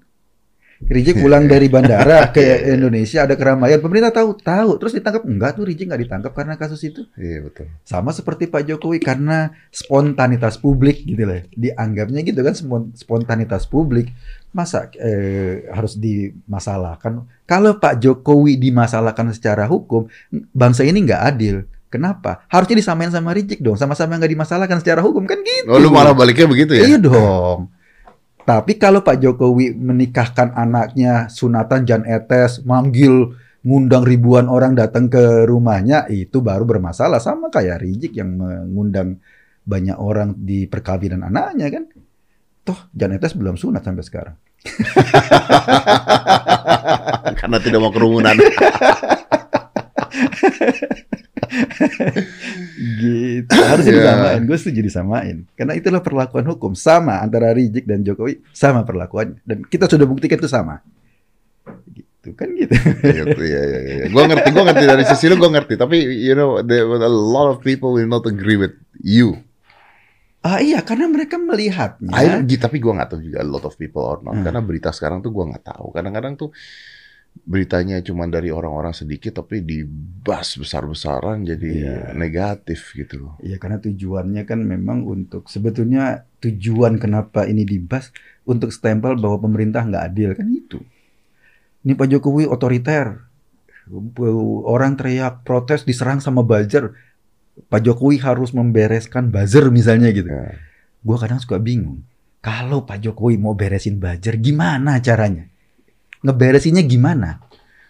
Rizik pulang dari bandara ke Indonesia ada keramaian. Pemerintah tahu tahu. Terus ditangkap? Enggak tuh Rizik nggak ditangkap karena kasus itu. Iya betul. sama seperti Pak Jokowi karena spontanitas publik gitu lah dianggapnya gitu kan spon- spontanitas publik masa eh, harus dimasalahkan kalau Pak Jokowi dimasalahkan secara hukum bangsa ini nggak adil kenapa harusnya disamain sama Rizik dong sama-sama nggak dimasalahkan secara hukum kan gitu Oh, lu malah baliknya begitu ya? Iya dong. Tapi kalau Pak Jokowi menikahkan anaknya sunatan Jan Etes, manggil ngundang ribuan orang datang ke rumahnya, itu baru bermasalah sama kayak Rizik yang mengundang banyak orang di perkawinan anaknya kan. Toh Jan Etes belum sunat sampai sekarang. Karena tidak mau kerumunan. Gitu. Harusnya Iya. disamain. Gue setuju disamain. Karena itulah perlakuan hukum sama antara Rizik dan Jokowi sama perlakuannya. Dan kita sudah buktikan itu sama. Gitu kan gitu. gitu, ya, ya, ya. Gue ngerti, gue ngerti dari sisi lu gue ngerti. Tapi you know, there a lot of people will not agree with you. Ah iya, karena mereka melihatnya. I tapi gue nggak tahu juga a lot of people or not. Hmm. Karena berita sekarang tuh gue nggak tahu. Kadang-kadang tuh beritanya cuma dari orang-orang sedikit tapi dibas besar-besaran jadi Iya. negatif gitu loh. Ya karena tujuannya kan memang untuk sebetulnya tujuan kenapa ini dibahas untuk stempel bahwa pemerintah nggak adil kan itu. Ini Pak Jokowi otoriter, orang teriak protes diserang sama buzzer. Pak Jokowi harus membereskan buzzer misalnya gitu. Ya. Gua kadang suka bingung. Kalau Pak Jokowi mau beresin buzzer, gimana caranya? Ngeberesinnya gimana?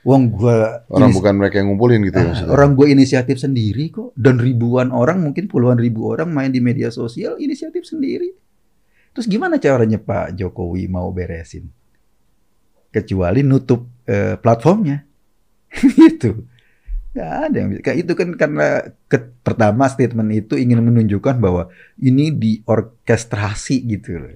Wong gua Orang bukan mereka yang ngumpulin gitu ya Ah, maksudnya. orang gue inisiatif sendiri kok dan ribuan orang mungkin puluhan ribu orang main di media sosial inisiatif sendiri terus gimana caranya Pak Jokowi mau beresin kecuali nutup eh, platformnya itu nggak ada yang bisa. itu kan karena ke- pertama statement itu ingin menunjukkan bahwa ini diorkestrasi gitu loh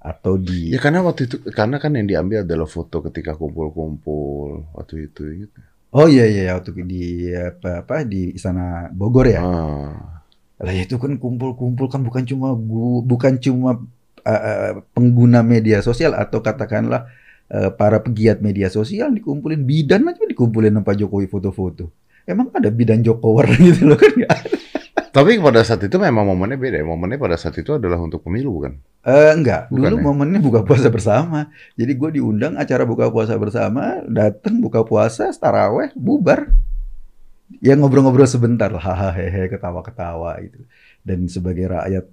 atau di Ya karena waktu itu karena kan yang diambil adalah foto ketika kumpul-kumpul waktu itu gitu. oh iya iya waktu di apa apa di istana Bogor ya Ah. Lah ya itu kan kumpul-kumpul kan bukan cuma gua, bukan cuma uh, uh, pengguna media sosial atau katakanlah uh, para pegiat media sosial dikumpulin bidan aja dikumpulin sama Pak Jokowi foto-foto. Emang ada bidan Jokower gitu loh kan nggak ada. Tapi pada saat itu memang momennya beda. ya. Momennya pada saat itu adalah untuk pemilu bukan? Eh, enggak, Bukan dulu ya? momennya buka puasa bersama. Jadi gue diundang acara buka puasa bersama, datang buka puasa, taraweh, bubar. Ya ngobrol-ngobrol sebentar hahaha, hehe, ketawa-ketawa gitu. Dan sebagai rakyat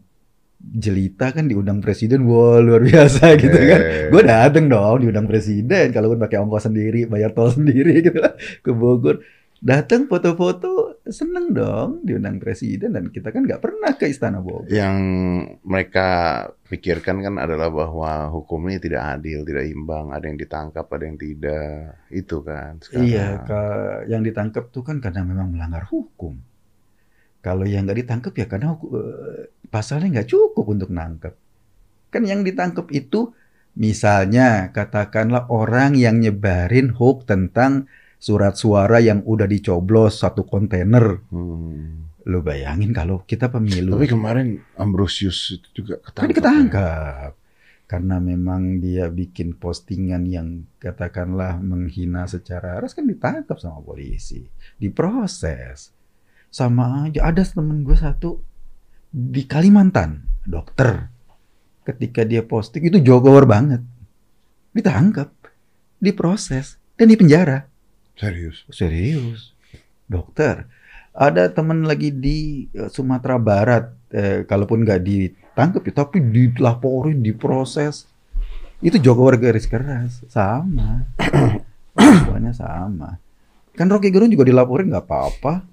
jelita kan diundang presiden, wah luar biasa gitu kan. Eh, Gue dateng dong diundang presiden, kalau pakai ongkos sendiri, bayar tol sendiri gitu lah ke Bogor. Datang foto-foto, seneng dong diundang presiden dan kita kan nggak pernah ke Istana Bogor. yang mereka pikirkan kan adalah bahwa hukum ini tidak adil, tidak imbang, ada yang ditangkap, ada yang tidak. Itu kan sekarang. Iya, ka- yang ditangkap tuh kan karena memang melanggar hukum. Kalau yang nggak ditangkap ya karena huku- eh, pasalnya nggak cukup untuk nangkep. Kan yang ditangkap itu misalnya katakanlah orang yang nyebarin hoax tentang surat suara yang udah dicoblos satu kontainer. Hmm. Lo bayangin kalau kita pemilu Tapi kemarin Ambrosius itu juga ketangkap. kan ya. ketangkap. Karena memang dia bikin postingan yang katakanlah menghina secara ras kan ditangkap sama polisi, diproses. Sama aja ada temen gue satu di Kalimantan, dokter. Ketika dia posting itu jogor banget. Ditangkap, diproses dan dipenjara. Serius. Serius, dokter. Ada teman lagi di eh, Sumatera Barat, eh, kalaupun nggak ditangkap ya, tapi dilaporin, diproses. Itu Jokowi garis keras, sama. Semuanya sama. Kan Rocky Gerung juga dilaporin nggak apa-apa,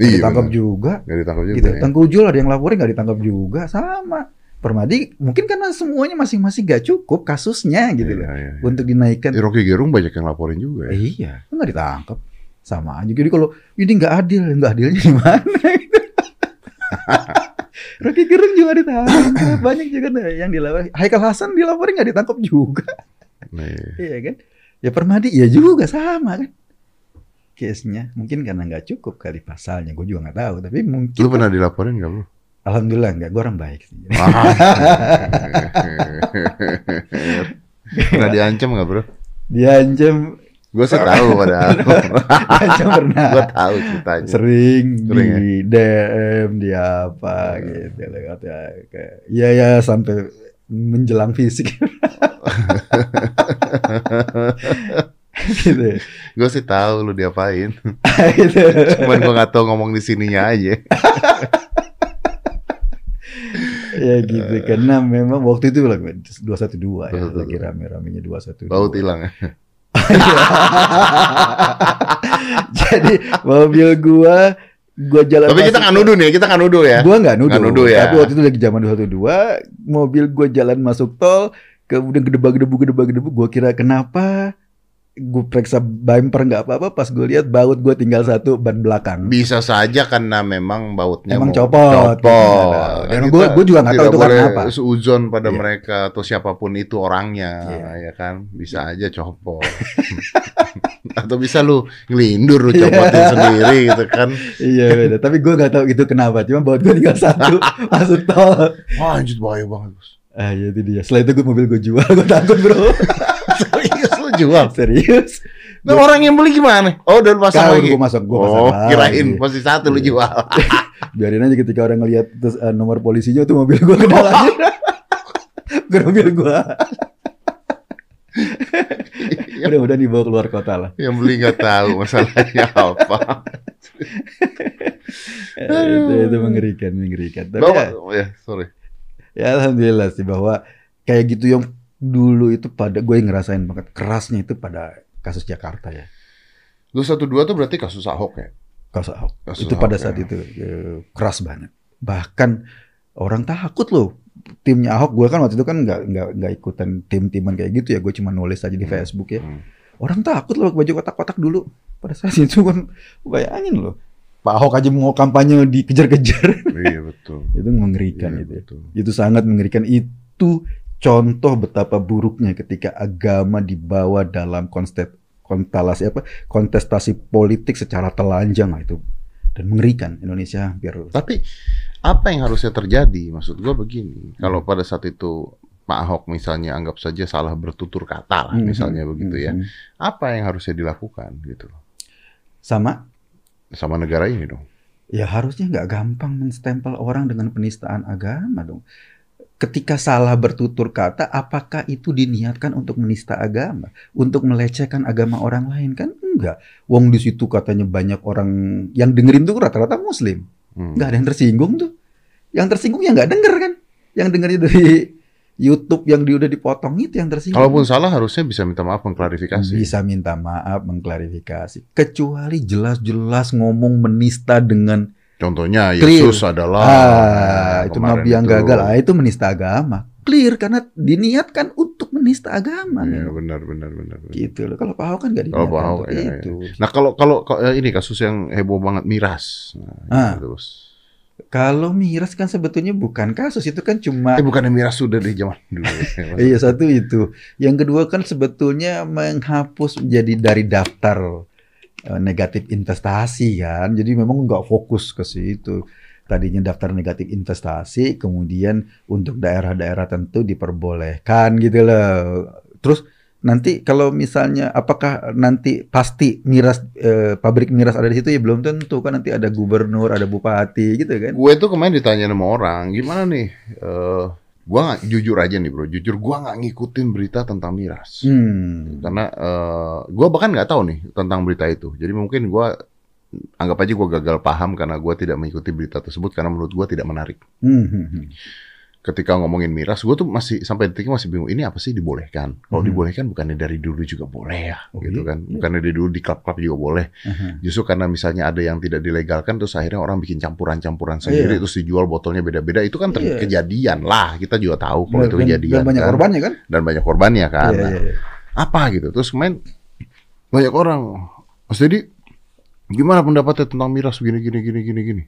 Iya, ditangkap juga. Nggak ditangkap juga. Gitu. ya. Tengku Ujul ada yang laporin nggak ditangkap juga, sama. Permadi mungkin karena semuanya masing-masing gak cukup kasusnya gitu loh Iya, iya, iya. untuk dinaikkan Eh, Rocky Gerung banyak yang laporin juga ya. Iya, nggak ditangkap. Sama aja. Jadi kalau ini nggak adil, nggak adilnya di mana? Rocky Gerung juga ditangkap. Banyak juga yang dilaporin. Haikal Hasan dilaporin nggak ditangkap juga. Nih. Iya kan? Ya Permadi ya juga sama kan. Case-nya mungkin karena nggak cukup kali pasalnya. Gue juga nggak tahu. Tapi mungkin. Lu pernah dilaporin nggak lu? Alhamdulillah nggak. Gue orang baik pernah diancam nggak bro? Diancam, Gue sih tahu padahal. diancam pernah. Gue tahu ceritanya. sering, Sering ya? di DM di apa gitu lewat ya kayak ya ya sampai menjelang fisik gitu Gue sih tahu lu diapain. gitu Cuman gue nggak tahu ngomong di sininya aja. Ya gitu karena memang waktu itu lagi dua satu dua ya 212. lagi rame ramenya dua satu Baut hilang ya. jadi mobil gua gua jalan Tapi kita nggak nuduh nih, kita nggak nuduh ya. Gua nggak nuduh. Nuduh ya. Tapi waktu itu lagi zaman 212, mobil gua jalan masuk tol, kemudian gedebak gedebu gedebak gedebu, gua kira kenapa gue periksa bumper nggak apa-apa pas gue lihat baut gue tinggal satu ban belakang Bisa saja karena memang bautnya Emang copot. copot. Dan Kita gua- gua juga nggak tahu itu karena apa. Seuzon pada Iya. mereka atau siapa pun itu orangnya, Iya. ya kan? Bisa aja copot. atau bisa lu ngelindur lu copotin sendiri gitu kan. iya beda tapi gue nggak tahu itu kenapa cuma baut gue tinggal satu masuk tol Wah, anjir bahaya banget, Bos. ah ya itu dia setelah itu gue mobil gue jual gue takut bro Jual. serius Nah, orang yang beli gimana? Oh, udah lu pasang lagi. gue masuk gue pasang oh, lagi. kirain posisi satu lu Iya. jual. biarin aja ketika orang ngelihat terus eh, nomor polisinya tuh mobil gue kenal aja ke mobil gue udah udah dibawa keluar kota lah yang beli nggak tahu masalahnya apa. Eh, itu, itu mengerikan mengerikan tapi Bawa, ya, oh, ya, sorry. ya alhamdulillah sih bahwa kayak gitu yang dulu itu pada gue ngerasain banget kerasnya itu pada kasus Jakarta ya 212 tuh berarti kasus Ahok ya? kasus Ahok Kasus itu pada Ahok, saat ya. itu eh, keras banget bahkan orang takut loh timnya Ahok gue kan waktu itu kan nggak nggak nggak ikutan tim-timan kayak gitu ya gue cuma nulis aja di Hmm. Facebook ya Hmm. orang takut loh baju kotak-kotak dulu pada saat itu kan bayangin loh Pak Ahok aja mau kampanye dikejar-kejar Iya betul. itu mengerikan Iya, itu ya. betul. itu sangat mengerikan itu contoh betapa buruknya ketika agama dibawa dalam konstet konstelasi apa kontestasi politik secara telanjang itu dan mengerikan Indonesia biar Tapi apa yang harusnya terjadi? Maksud gua begini, kalau pada saat itu Pak Ahok misalnya anggap saja salah bertutur kata lah, Hmm, misalnya hmm, begitu hmm, ya, hmm. apa yang harusnya dilakukan gitu loh sama sama negara ini dong? ya harusnya nggak gampang menstempel orang dengan penistaan agama dong ketika salah bertutur kata apakah itu diniatkan untuk menista agama untuk melecehkan agama orang lain kan enggak wong di situ katanya banyak orang yang dengerin tuh rata-rata muslim Hmm. nggak ada yang tersinggung tuh. Yang tersinggung ya nggak denger kan? Yang dengernya dari YouTube yang di, udah dipotong itu yang tersinggung. Kalaupun salah harusnya bisa minta maaf mengklarifikasi. bisa minta maaf, mengklarifikasi. Kecuali jelas-jelas ngomong menista dengan Contohnya Clear. Yesus adalah ah nah, itu nabi yang itu. gagal, ah itu menista agama. Clear karena diniatkan untuk menista agama. Iya, nih. benar benar benar. benar. Gitu loh. Kalau Pak Ahok kan Kalau diniatkan Pak Ahok, untuk iya, iya. itu. Nah kalau kalau kalau, eh, ini kasus yang heboh banget miras. Nah, Ah. gitu, Bos. Kalau miras kan sebetulnya bukan kasus itu kan cuma Eh bukan miras sudah dari zaman dulu. ya. Iya satu itu. Yang kedua kan sebetulnya menghapus menjadi dari daftar negatif investasi kan. Jadi memang nggak fokus ke situ. Tadinya daftar negatif investasi, kemudian untuk daerah-daerah tentu diperbolehkan gitu loh. Terus nanti kalau misalnya apakah nanti pasti miras eh, pabrik miras ada di situ ya belum tentu kan nanti ada gubernur, ada bupati gitu kan. Gue tuh kemarin ditanya sama orang, gimana nih? Eh, gua nggak jujur aja nih bro, jujur gua nggak ngikutin berita tentang miras. Hmm. Karena eh, gua bahkan nggak tahu nih tentang berita itu. Jadi mungkin gua anggap aja gua gagal paham karena gua tidak mengikuti berita tersebut karena menurut gua tidak menarik. Hmm, hmm, hmm. Ketika ngomongin miras, gua tuh masih sampai detik ini masih bingung. Ini apa sih dibolehkan? Kalau Mhm. dibolehkan bukannya dari dulu juga boleh ya, Oh, gitu iya? kan? Bukannya dari dulu di klub-klub juga boleh. Aha. Justru karena misalnya ada yang tidak dilegalkan, terus akhirnya orang bikin campuran-campuran sendiri, Iya. terus dijual botolnya beda-beda. Itu kan ter- Iya. kejadian lah. Kita juga tahu kalau itu kejadian. dan banyak kan. korbannya kan? Dan banyak korbannya kan. Iya, Nah, iya, iya. Apa gitu? Terus kemarin banyak orang, Mas Dedi, gimana pendapatnya tentang miras gini gini gini gini gini?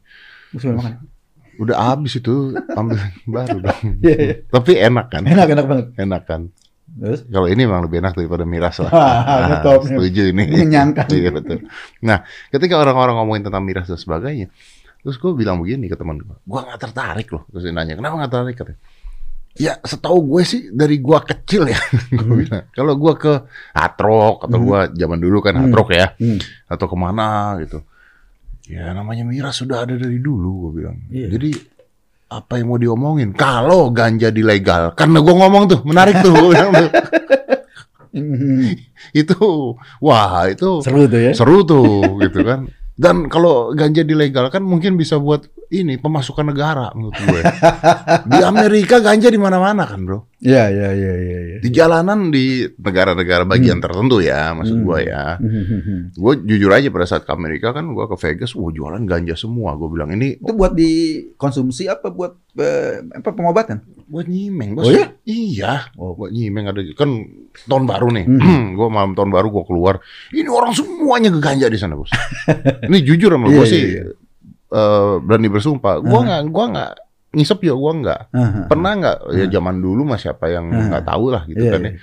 Udah habis itu, ambil baru dong. Iya, iya. Tapi enak kan? Enak, enak banget. Enak kan? Terus? Kalau ini memang lebih enak daripada miras lah. Ah, Ah, top. setuju ini. Mengenyangkan. iya betul. Nah, ketika orang-orang ngomongin tentang miras dan sebagainya, terus gue bilang begini ke teman gue, gue nggak tertarik loh. Terus dia nanya, kenapa nggak tertarik? Katanya, ya setahu gue sih dari gue kecil ya. gue Hmm. bilang, kalau gue ke Hatrok atau Hmm. gue zaman dulu kan Hmm. Hatrok ya, Hmm. atau ke mana gitu. Ya namanya miras sudah ada dari dulu, gue bilang. Iya. Jadi apa yang mau diomongin? Kalau ganja dilegal, karena gue ngomong tuh menarik tuh, itu wah itu Seru tuh ya. seru tuh gitu kan dan kalau ganja dilegalkan mungkin bisa buat ini pemasukan negara menurut gue di Amerika ganja di mana-mana kan bro Iya, iya, iya, iya. iya. Di jalanan di negara-negara bagian Hmm. tertentu ya, maksud Hmm. gua ya. Hmm. Gue jujur aja pada saat ke Amerika kan gua ke Vegas, wah jualan ganja semua. Gue bilang ini Itu buat dikonsumsi apa buat apa pengobatan? buat nyimeng bos. Oh ya? Iya, Oh. buat nyimeng ada kan tahun baru nih. Hmm. gue malam tahun baru gue keluar, ini orang semuanya geganja di sana bos. ini jujur sama Iya, gue iya, sih iya. eh, berani bersumpah. Gue Ah. nggak, gua nggak ngisep ya, gue nggak. Aha. Pernah nggak? Ya Ah. zaman dulu mah siapa yang nggak tahu lah gitu Iya, kan iya. ya.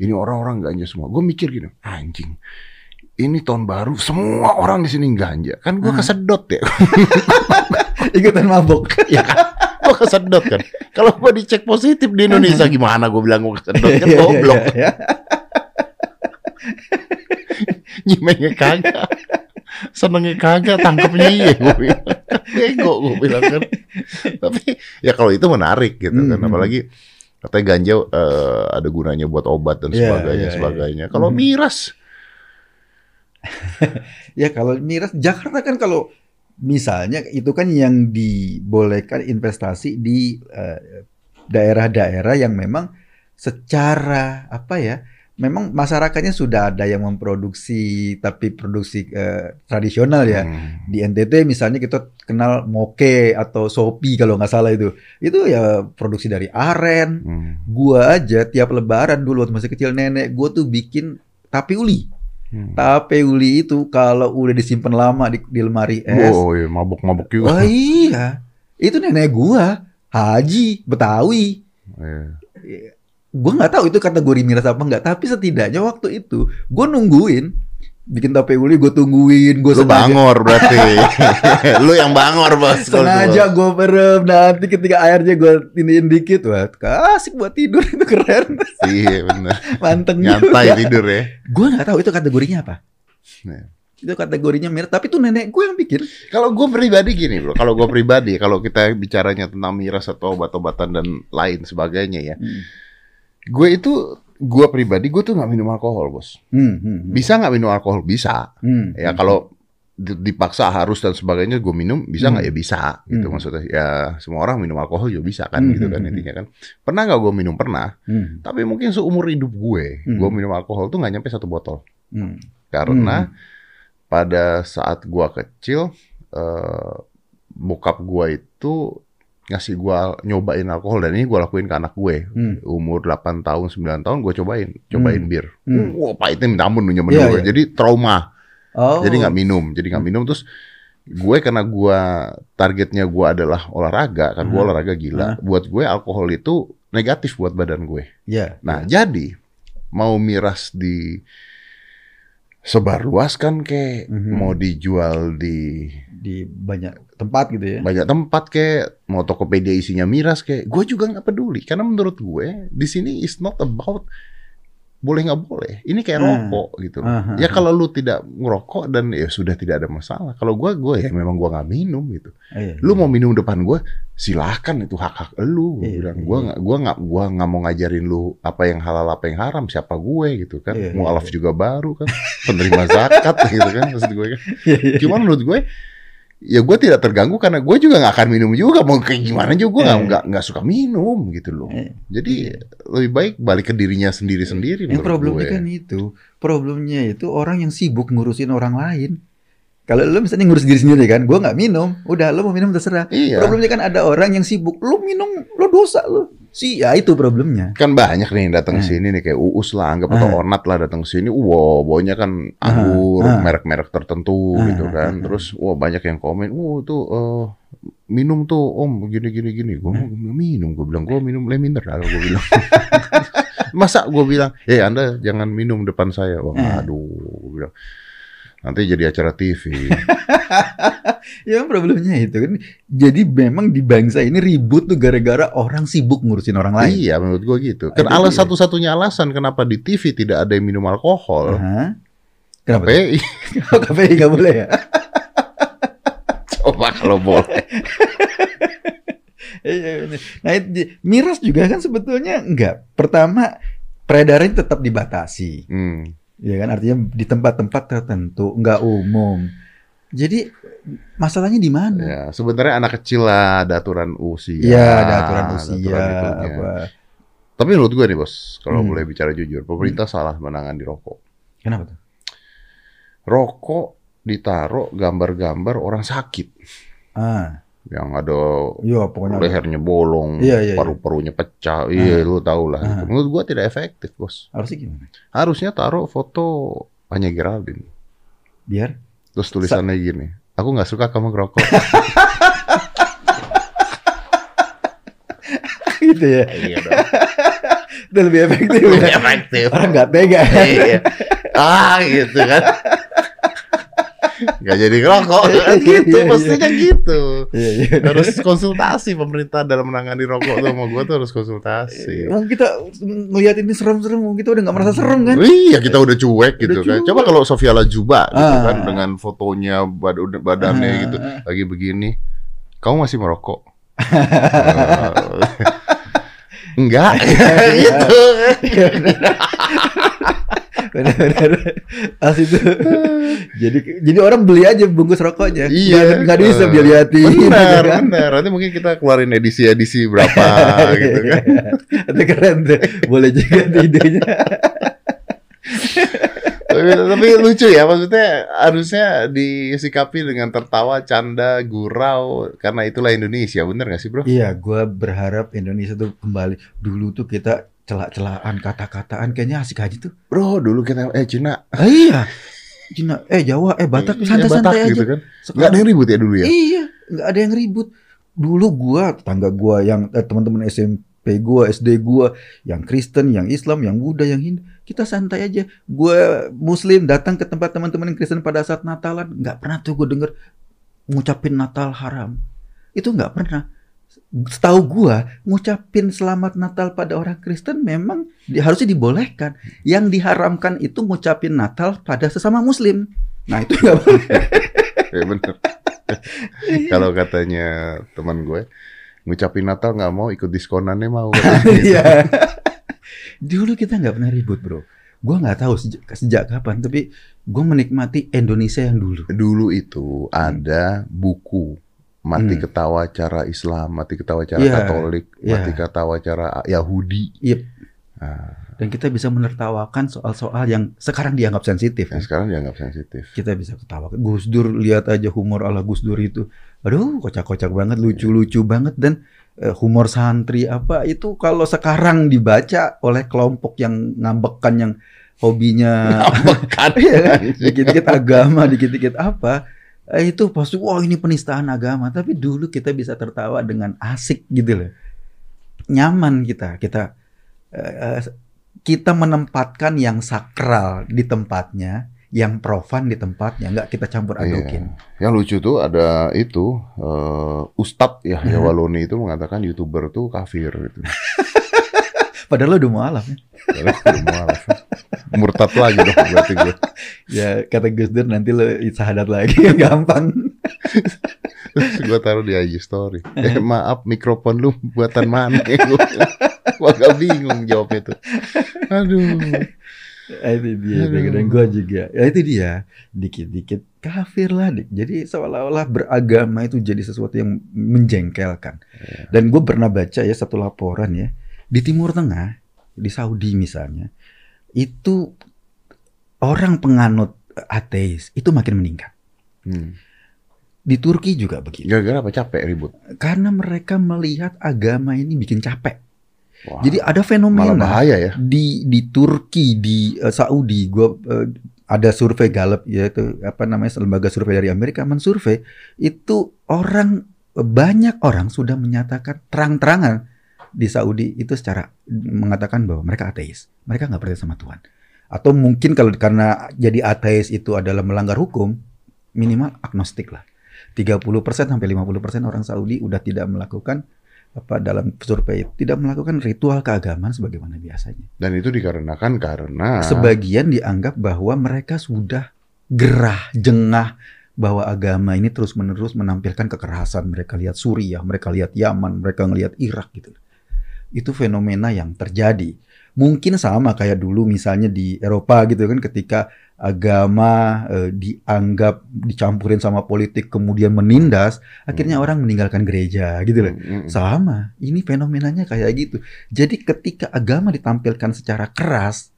Ini orang-orang ganja semua. Gue mikir gini, anjing. Ini tahun baru, semua orang di sini ganja. Kan gue Ah. kesedot ya. Ikutan mabok. ya kan? Gue kesedot kan. Kalau gue dicek positif di Indonesia gimana gue bilang gue kesedot kan Iya, iya, goblok. iya, iya. Nyimengnya kagak. Senengnya kagak, tangkapnya iya gue bilang. Bego gue bilang kan. Tapi ya kalau itu menarik gitu kan. Hmm. Apalagi katanya ganja eh, ada gunanya buat obat dan Iya, sebagainya iya, iya. sebagainya. Kalau Hmm. miras Ya kalau miras Jakarta kan kalau misalnya itu kan yang dibolehkan investasi di eh, daerah-daerah yang memang secara apa ya memang masyarakatnya sudah ada yang memproduksi tapi produksi eh, tradisional ya Hmm. di NTT misalnya kita kenal moke atau sopi kalau nggak salah itu itu ya produksi dari aren Hmm. gua aja tiap lebaran dulu waktu masih kecil nenek gua tuh bikin tape uli Hmm. Tape uli itu kalau udah disimpan lama di, di lemari es. Oh iya, mabuk-mabuk juga. Wah iya. Itu nenek gua, Haji, Betawi. Iya. Gua nggak tahu itu kategori miras apa enggak, tapi setidaknya waktu itu gua nungguin bikin tape uli gua tungguin, gua Lu bangor berarti. Lu yang bangor, Bos. Sengaja gua merem nanti ketika airnya gua iniin dikit wah asik buat tidur itu keren. Iya, benar. manteng Nyantai juga. tidur ya. gua nggak tahu itu kategorinya apa Iya. itu kategorinya miras tapi itu nenek gue yang bikin Kalau gue pribadi gini, Bro. Kalau gue pribadi, kalau kita bicaranya tentang miras atau obat-obatan dan lain sebagainya ya. Gue itu gue pribadi gue tuh nggak minum alkohol, Bos. Hmm, hmm, hmm. Bisa nggak minum alkohol? Bisa. Hmm, Ya hmm. kalau di- dipaksa harus dan sebagainya gue minum bisa nggak Hmm. ya bisa gitu Hmm. maksudnya ya semua orang minum alkohol juga bisa kan Hmm, gitu kan hmm, intinya kan pernah nggak gue minum pernah Hmm, tapi mungkin seumur hidup gue Hmm. gue minum alkohol tuh nggak nyampe satu botol hmm. karena pada saat gue kecil eh, bokap gue itu ngasih gue nyobain alkohol dan ini gue lakuin ke anak gue Hmm. umur 8 tahun 9 tahun gue cobain cobain Hmm. bir Hmm. wah pahitnya minta ampun Iya, dulu. iya. jadi trauma Oh. jadi nggak minum jadi nggak minum terus gue karena gue targetnya gue adalah olahraga kan gue Hmm. olahraga gila buat gue alkohol itu negatif buat badan gue Ya. nah jadi mau miras di sebarluaskan kayak Mhm. mau dijual di di banyak tempat gitu ya. banyak tempat kayak mau Tokopedia isinya miras kayak gue juga nggak peduli karena menurut gue di sini is not about boleh nggak boleh ini kayak Hmm. rokok gitu Aha. ya kalau lu tidak ngerokok dan ya sudah tidak ada masalah kalau gue gue ya memang gue nggak minum gitu Iya, lu iya. mau minum depan gue silahkan itu hak hak lu gue Iya, bilang iya. gue nggak gue nggak gua nggak mau ngajarin lu apa yang halal apa yang haram siapa gue gitu kan Iya, iya, mualaf iya. juga baru kan penerima zakat gitu kan maksud gue kan Iya, iya. Cuman menurut gue ya gue tidak terganggu karena gue juga nggak akan minum juga mau kayak gimana juga gue nggak Eh. nggak nggak suka minum gitu loh. Eh, Jadi lebih baik balik ke dirinya sendiri sendiri. Yang problemnya kan itu, problemnya itu orang yang sibuk ngurusin orang lain. Kalau lu misalnya ngurus diri sendiri kan, gua nggak minum, udah lu mau minum terserah. Iya. Problemnya kan ada orang yang sibuk, lu minum, lu dosa lu. Si, ya itu problemnya. Kan banyak nih datang Eh. ke sini nih kayak uus lah anggap atau Eh. ornat lah datang ke sini. Wow, baunya kan anggur, Ah, ah. merek-merek tertentu Ah, gitu kan. ah, Terus wah banyak yang komen, "Wah, tuh eh, minum tuh Om gini gini gini." Gue Eh. mau minum, gue bilang gue minum le mineral gue bilang. Masa gue bilang, "Eh, Anda jangan minum depan saya." Wah, Eh. aduh, gue bilang. Nanti jadi acara TV. Ya problemnya itu kan. Jadi memang di bangsa ini ribut tuh gara-gara orang sibuk ngurusin orang lain. iya, menurut gue gitu. Kan Itu alas dia. satu-satunya alasan kenapa di TV tidak ada yang minum alkohol. Hah? Kenapa? tuh? KPI. Oh, KPI nggak boleh ya? Coba kalau boleh. Iya, bener. Nah, miras juga kan sebetulnya enggak. Pertama, peredarannya tetap dibatasi. Hmm. Ya kan artinya di tempat-tempat tertentu, enggak umum. Jadi masalahnya di mana? Ya, sebenarnya anak kecil lah ada aturan usia. Iya, ada aturan usia aturan itunya. apa. Tapi menurut gue nih bos, kalau Hmm. boleh bicara jujur, pemerintah salah menangani rokok. Kenapa tuh? Rokok ditaruh gambar-gambar orang sakit Ah, yang ada iya pokoknya. lehernya bolong, Iya, iya, iya. paru-parunya pecah. Iya, lu tau lah. Ah. Menurut gua tidak efektif, Bos. Harusnya gimana? Harusnya taruh foto Anya Geraldine. Biar Terus tulisannya gini, aku nggak suka kamu ngerokok. gitu ya. iya dong. Lebih efektif ya. efektif. Orang nggak tega. iya. Ah, gitu kan. Gak jadi ngerokok kan gitu, Iya, iya. mestinya gitu. Iya, iya. Harus konsultasi pemerintah dalam menangani rokok tuh sama gua tuh harus konsultasi. Emang kita ngelihat ini serem-serem, kita udah nggak merasa serem kan? Iya kita udah cuek gitu Udah kan. cuek. Coba kalau Sofia Lajuba gitu Ah. kan dengan fotonya bad- badannya Ah. gitu lagi begini. Kamu masih merokok? Eh, Enggak gitu. Benar-benar. Asli tuh. jadi jadi orang beli aja bungkus rokoknya. Iya. Nggak- Nggak bisa dia liatin. Benar, kan. benar. Nanti mungkin kita keluarin edisi-edisi berapa gitu kan. Itu keren tuh. Boleh juga idenya. tapi, tapi lucu ya maksudnya harusnya disikapi dengan tertawa, canda, gurau karena itulah Indonesia, bener gak sih bro? Iya, gue berharap Indonesia tuh kembali. Dulu tuh kita celak-celakan kata-kataan kayaknya asik aja tuh. Bro, dulu kita eh Cina, Ah, iya. Cina, eh Jawa, eh Batak, Iya, santai-santai aja. gitu kan. Sekarang- Nggak ada yang ribut ya dulu ya? Iya, nggak ada yang ribut. Dulu gua, tetangga gua yang eh, teman-teman SMP gua, SD gua, yang Kristen, yang Islam, yang Buddha, yang Hindu, kita santai aja. Gua Muslim datang ke tempat teman-teman yang Kristen pada saat Natalan, nggak pernah tuh gue denger ngucapin Natal haram. Itu nggak pernah. Setahu gua, ngucapin selamat Natal pada orang Kristen memang di- harusnya dibolehkan. Yang diharamkan itu ngucapin Natal pada sesama Muslim. Nah itu nggak boleh. Ya bener. Kalau katanya teman gue, ngucapin Natal nggak mau ikut diskonannya mau. Iya. Dulu kita nggak pernah ribut bro. Gua nggak tahu sejak, sejak kapan, tapi gue menikmati Indonesia yang dulu. dulu itu ada buku mati Hmm. ketawa cara Islam, mati ketawa cara Iya, Katolik, iya. mati ketawa cara Yahudi. Yep. Nah, Dan kita bisa menertawakan soal-soal yang sekarang dianggap sensitif. yang kan. sekarang dianggap sensitif. Kita bisa ketawa. Gus Dur lihat aja humor ala Gus Dur itu. Aduh, kocak-kocak banget, lucu-lucu banget dan eh, humor santri apa itu kalau sekarang dibaca oleh kelompok yang ngambekan yang hobinya Kan? Iya kan? Dikit-dikit agama, dikit-dikit apa. Eh, itu pasti, wah ini penistaan agama. Tapi dulu kita bisa tertawa dengan asik gitu loh. Nyaman kita. Kita eh, kita menempatkan yang sakral di tempatnya, yang profan di tempatnya. Nggak kita campur adukin. Yang lucu tuh ada itu eh, Ustadz ya, ya Hmm. Waloni itu mengatakan youtuber tuh kafir gitu. Padahal lo udah mualaf ya. Udah mualaf. Murtad lagi dong berarti gue. Ya kata Gus Dur nanti lo sahadat lagi. Gampang. Terus gue taruh di IG story. Eh maaf mikrofon lu buatan mana? gue agak bingung jawabnya tuh. Aduh. Ah, itu dia Aduh. dan gue juga ya itu dia dikit-dikit kafir lah Dik. jadi seolah-olah beragama itu jadi sesuatu yang menjengkelkan Iya. dan gue pernah baca ya satu laporan ya di Timur Tengah di Saudi misalnya itu orang penganut ateis itu makin meningkat Hmm. di Turki juga begitu Gara-gara apa capek ribut? karena mereka melihat agama ini bikin capek Wah, jadi ada fenomena bahaya ya. di di Turki di eh, Saudi gua eh, ada survei Gallup yaitu apa namanya lembaga survei dari Amerika mensurvei itu orang banyak orang sudah menyatakan terang-terangan di Saudi itu secara mengatakan bahwa mereka ateis mereka nggak percaya sama Tuhan atau mungkin kalau karena jadi ateis itu adalah melanggar hukum minimal agnostik lah 30% sampai 50% orang Saudi udah tidak melakukan apa dalam survei tidak melakukan ritual keagamaan sebagaimana biasanya Dan itu dikarenakan karena sebagian dianggap bahwa mereka sudah gerah, jengah bahwa agama ini terus-menerus menampilkan kekerasan. Mereka lihat Suriah, mereka lihat Yaman, mereka ngelihat Irak gitu. Itu fenomena yang terjadi. Mungkin sama kayak dulu misalnya di Eropa gitu kan ketika agama eh, dianggap dicampurin sama politik kemudian menindas, akhirnya orang meninggalkan gereja gitu loh. Mm, mm. Sama, ini fenomenanya kayak gitu. Jadi ketika agama ditampilkan secara keras,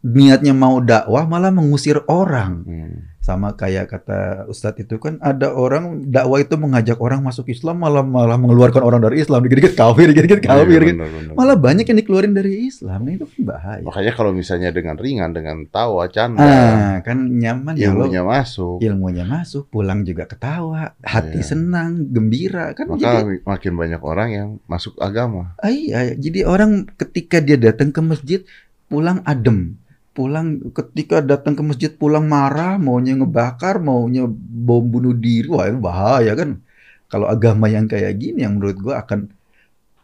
niatnya mau dakwah malah mengusir orang. Mm. Sama kayak kata Ustadz itu kan ada orang dakwah itu mengajak orang masuk Islam malah malah mengeluarkan orang dari Islam, dikit-dikit kafir, dikit-dikit Iya, kafir. gitu. bener, bener. Malah banyak yang dikeluarin dari Islam, nah, itu kan bahaya. Makanya kalau misalnya dengan ringan, dengan tawa, canda, Ah, kan nyaman ya lo ilmunya masuk, ilmunya masuk, pulang juga ketawa, hati Iya. senang, gembira kan maka jadi makin banyak orang yang masuk agama. Ah, iya, jadi orang ketika dia datang ke masjid pulang adem. Pulang ketika datang ke masjid pulang marah, maunya ngebakar, maunya bom bunuh diri. Wah, itu bahaya kan. Kalau agama yang kayak gini yang menurut gua akan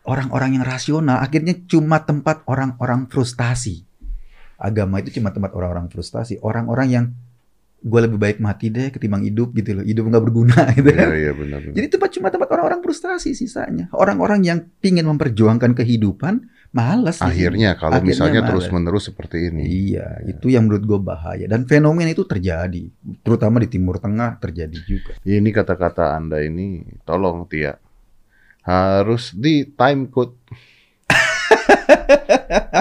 orang-orang yang rasional akhirnya cuma tempat orang-orang frustasi. Agama itu cuma tempat orang-orang frustasi, orang-orang yang gue lebih baik mati deh ketimbang hidup gitu loh. Hidup nggak berguna gitu kan. Iya, iya benar. benar. Jadi tempat cuma tempat orang-orang frustasi sisanya. Orang-orang yang pingin memperjuangkan kehidupan, sini. Akhirnya kalau Akhirnya misalnya terus-menerus seperti ini. Iya, itu yang menurut gue bahaya. Dan fenomena itu terjadi, terutama di Timur Tengah terjadi juga. Ini kata-kata Anda ini, tolong Tia, harus di time code.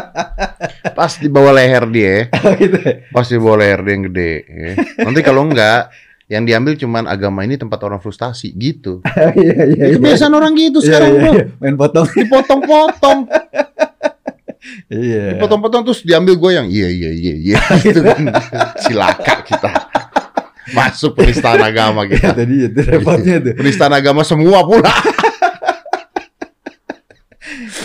Pas di bawah leher dia, gitu. pas di bawah leher dia yang gede. ya. Nanti kalau enggak, yang diambil cuman agama ini tempat orang frustasi gitu. Iya, iya, Itu kebiasaan orang gitu sekarang, bro. Main potong. Dipotong-potong, Iya. dipotong-potong terus diambil gue yang iya iya iya iya gitu kan. Cilaka kita. Masuk penistaan agama kita. tadi itu repotnya tuh. Penistaan agama semua pula.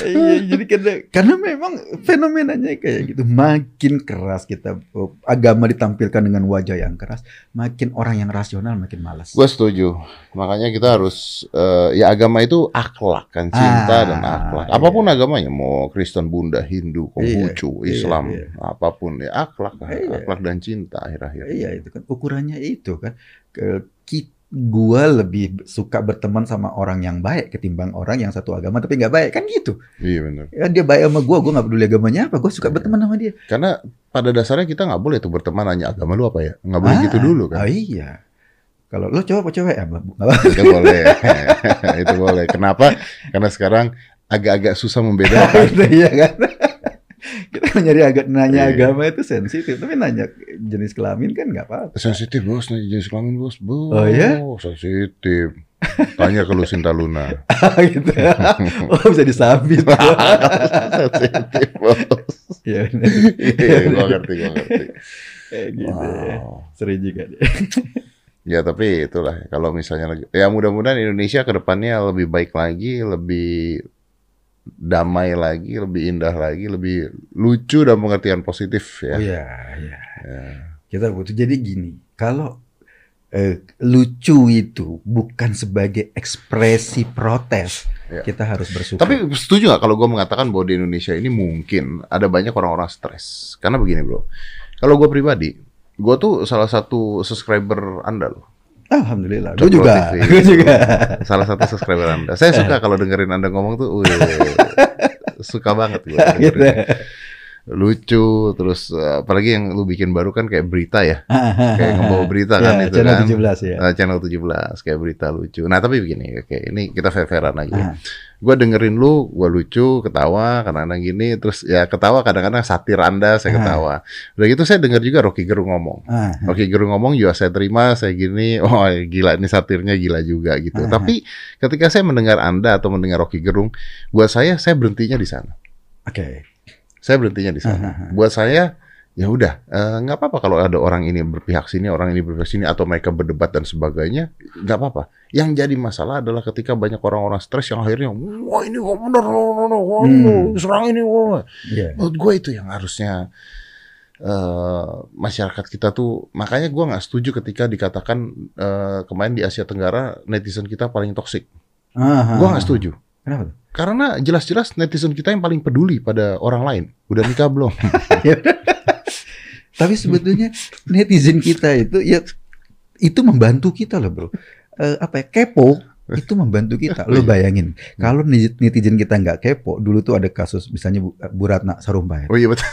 Iya, jadi karena, karena memang fenomenanya kayak gitu. Makin keras kita oh, agama ditampilkan dengan wajah yang keras, makin orang yang rasional makin malas. Gue setuju. Makanya kita harus eh, ya agama itu akhlak kan, cinta Ah, dan akhlak. iya. Apa pun agamanya, mau Kristen, Buddha, Hindu, Konghucu, Iya, Islam, iya, apa pun ya akhlak. Iya. akhlak dan cinta akhir-akhir. Iya itu kan ukurannya itu kan. Ke, gua lebih suka berteman sama orang yang baik ketimbang orang yang satu agama tapi nggak baik kan gitu. Iya benar. Ya, dia baik sama gua, gua nggak peduli agamanya apa, gua suka berteman sama dia. Karena pada dasarnya kita nggak boleh tuh berteman hanya agama lu apa ya, nggak boleh gitu Ah, dulu kan. Oh iya. Kalau lo cowok apa cewek ya? Apa. Itu boleh, itu boleh. Kenapa? Karena sekarang agak-agak susah membedakan. Gitu, iya kan? Kita nyari agak nanya Iya. agama itu sensitif, tapi nanya jenis kelamin kan nggak apa-apa. Sensitif bos, nih jenis kelamin bos, bos. Oh, iya? Sensitif. Tanya ke Lucinta Luna. gitu. Oh bisa disabit. sensitif bos. Iya benar. Iya, ngerti, gua ngerti. Kayak gitu ya. Wow. Sering juga deh. Ya tapi itulah kalau misalnya lagi ya mudah-mudahan Indonesia ke depannya lebih baik lagi, lebih damai lagi, lebih indah lagi, lebih lucu dan pengertian positif Oh ya. iya, iya. Ya. Kita butuh. Jadi gini, kalau eh, lucu itu bukan sebagai ekspresi protes, Ya. kita harus bersyukur. Tapi setuju nggak kalau gue mengatakan bahwa di Indonesia ini mungkin ada banyak orang-orang stres? Karena begini bro, kalau gue pribadi, gue tuh salah satu subscriber Anda loh. Alhamdulillah, gue juga, gue juga. Salah satu subscriber Anda. Saya suka kalau dengerin Anda ngomong tuh, suka banget gue. gitu. Lucu, terus eh, apalagi yang lu bikin baru kan kayak berita ya, kayak ngebawa berita kan Ya, itu channel kan. 17 ya. Eh, channel 17 kayak berita lucu. Nah tapi begini, oke ini kita fair-fairan aja. Ah. Gue dengerin lu, gue lucu, ketawa, kadang-kadang gini, terus ya ketawa kadang-kadang satir anda, saya Ah. ketawa. Udah gitu saya denger juga Rocky Gerung ngomong. Ah, Rocky Gerung ngomong juga saya terima, saya gini, oh gila ini satirnya gila juga gitu. Tapi ketika saya mendengar anda atau mendengar Rocky Gerung, buat saya saya berhentinya di sana. Oke. Saya berhentinya di sana. Ah, ah. Buat saya ya udah eh, nggak apa-apa kalau ada orang ini berpihak sini, orang ini berpihak sini atau mereka berdebat dan sebagainya, nggak apa-apa. Yang jadi masalah adalah ketika banyak orang-orang stres yang akhirnya wah ini kok bener, wah, wah, wah, Hmm. serang ini. Wah. Iya. Menurut gue itu yang harusnya eh, masyarakat kita tuh makanya gue nggak setuju ketika dikatakan eh, kemarin di Asia Tenggara netizen kita paling toksik. Gue nggak setuju. Kenapa tuh? Karena jelas-jelas netizen kita yang paling peduli pada orang lain. Udah nikah belum? Tapi sebetulnya netizen kita itu ya itu membantu kita loh bro. Eh, apa ya kepo itu membantu kita. Lo bayangin, kalau netizen kita nggak kepo, dulu tuh ada kasus misalnya Bu, Bu Ratna Sarumpait. Oh iya betul.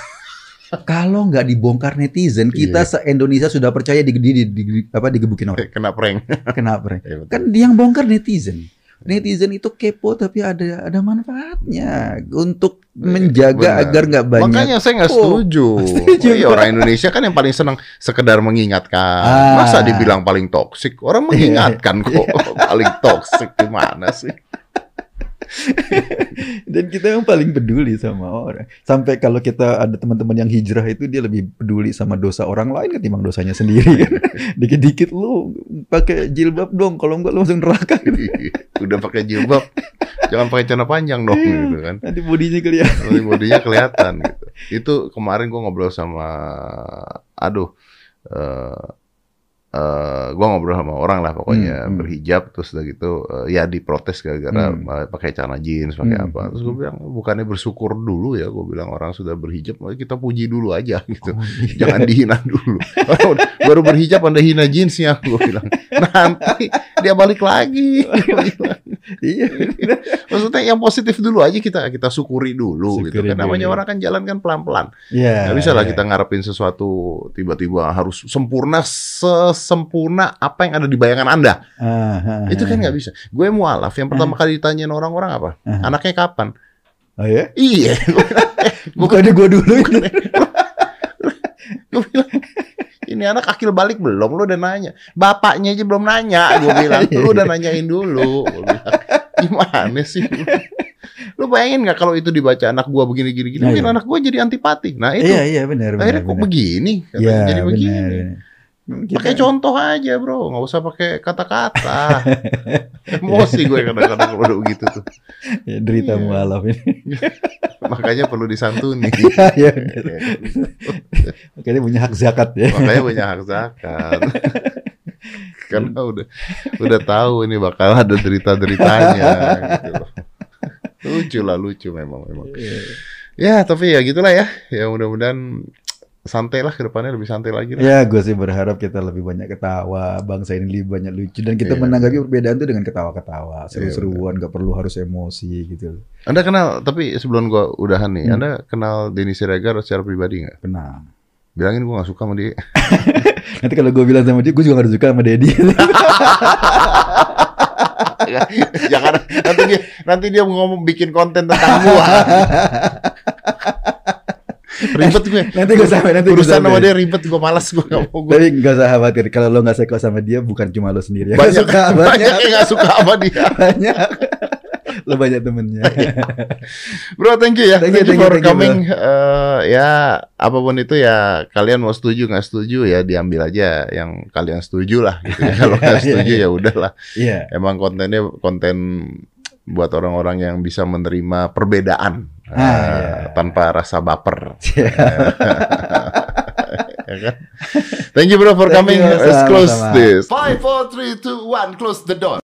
Kalau nggak dibongkar netizen, kita Iya. se-Indonesia sudah percaya di, di, di, di- apa digebukin orang. Kena prank. Kenapa? Iya, betul. Kan dia yang bongkar netizen. Netizen itu kepo tapi ada ada manfaatnya untuk menjaga benar. agar nggak banyak. Makanya saya nggak Oh, setuju. setuju. Oh, iya, orang Indonesia kan yang paling senang sekedar mengingatkan. Ah. Masa dibilang paling toksik? Orang mengingatkan kok. paling toksik gimana sih? Dan kita yang paling peduli sama orang. Sampai kalau kita ada teman-teman yang hijrah itu dia lebih peduli sama dosa orang lain ketimbang dosanya sendiri. Dikit-dikit lu pakai jilbab dong, kalau enggak lu langsung neraka. Udah pakai jilbab, jangan pakai celana panjang dong Iya. gitu kan. Nanti bodinya kelihatan. Nanti bodinya kelihatan gitu. Itu kemarin gua ngobrol sama aduh eh eh, gua ngobrol sama orang lah pokoknya Hmm, hmm. berhijab terus udah gitu eh, ya diprotes gara-gara Hmm. pakai celana jeans pakai Hmm, apa hmm, terus gue bilang bukannya bersyukur dulu ya gue bilang orang sudah berhijab kita puji dulu aja gitu Oh, iya. jangan dihina dulu baru berhijab anda hina jeansnya gue bilang nanti dia balik lagi Iya. maksudnya yang positif dulu aja kita kita syukuri dulu gitu Syukuri kan namanya orang kan jalan kan pelan-pelan Iya. Nggak bisa lah iya. kita ngarepin sesuatu tiba-tiba harus sempurna sesempurna apa yang ada di bayangan Anda. Ah, ah, Itu kan ah. nggak bisa. Gue mualaf yang pertama kali ditanyain orang-orang apa? Ah. Anaknya kapan? Oh ya? Iya. Bukannya gua dulu ini. Gue bilang, ini anak akil balik belum? Lu udah nanya. Bapaknya aja belum nanya. Gue bilang, lu udah nanyain dulu. Gue bilang, gimana sih? Lu bayangin nggak kalau itu dibaca anak gua begini-gini, gini, Nah, mungkin iya. anak gua jadi antipati. Nah itu Iya, iya benar benar. akhirnya kok benar. begini? Iya, jadi benar. begini. benar. Kita- Pakai contoh aja bro, nggak usah pakai kata-kata. Emosi gue kadang-kadang kalau udah begitu tuh. Ya, derita Iya. mualaf ini. Makanya perlu disantuni. Benar. Makanya punya hak zakat ya. Makanya punya hak zakat. Karena udah udah tahu ini bakal ada derita-deritanya. Gitu. loh. Lucu lah, lucu memang memang. Iya. Ya tapi ya gitulah ya. Ya mudah-mudahan santai lah ke depannya lebih santai lagi lah. Ya, gue sih berharap kita lebih banyak ketawa, bangsa ini lebih banyak lucu dan kita Iya. menanggapi perbedaan itu dengan ketawa-ketawa, seru-seruan, gak perlu harus emosi gitu. Anda kenal, tapi sebelum gua udahan nih, Hmm. Anda kenal Denny Siregar secara pribadi nggak? Kenal. Bilangin gua nggak suka sama dia. Nanti kalau gue bilang sama dia, gue juga gak suka sama Dedi. Jangan nanti dia nanti dia ngomong bikin konten tentang gua. ribet gue. nanti gue sampai, nanti gue Urusan sama dia ribet gua malas gua nggak mau gua. Tapi gak usah khawatir, kalau lo gak suka sama dia, bukan cuma lo sendiri. Banyak, suka, banyak banyak, yang nggak suka sama dia. banyak. lo banyak temennya. Bro, thank you ya. Thank Thank, you, thank you, for thank you, coming. Eh, ya apa pun itu ya kalian mau setuju nggak setuju ya diambil aja yang kalian setuju lah gitu ya. Kalau nggak setuju ya udahlah. Iya. Emang kontennya konten buat orang-orang yang bisa menerima perbedaan Ah, eh, iya. tanpa rasa baper. ya kan? Thank you bro for Thank coming. you, Let's close sama-sama. this. Five, four, three, two, one. Close the door.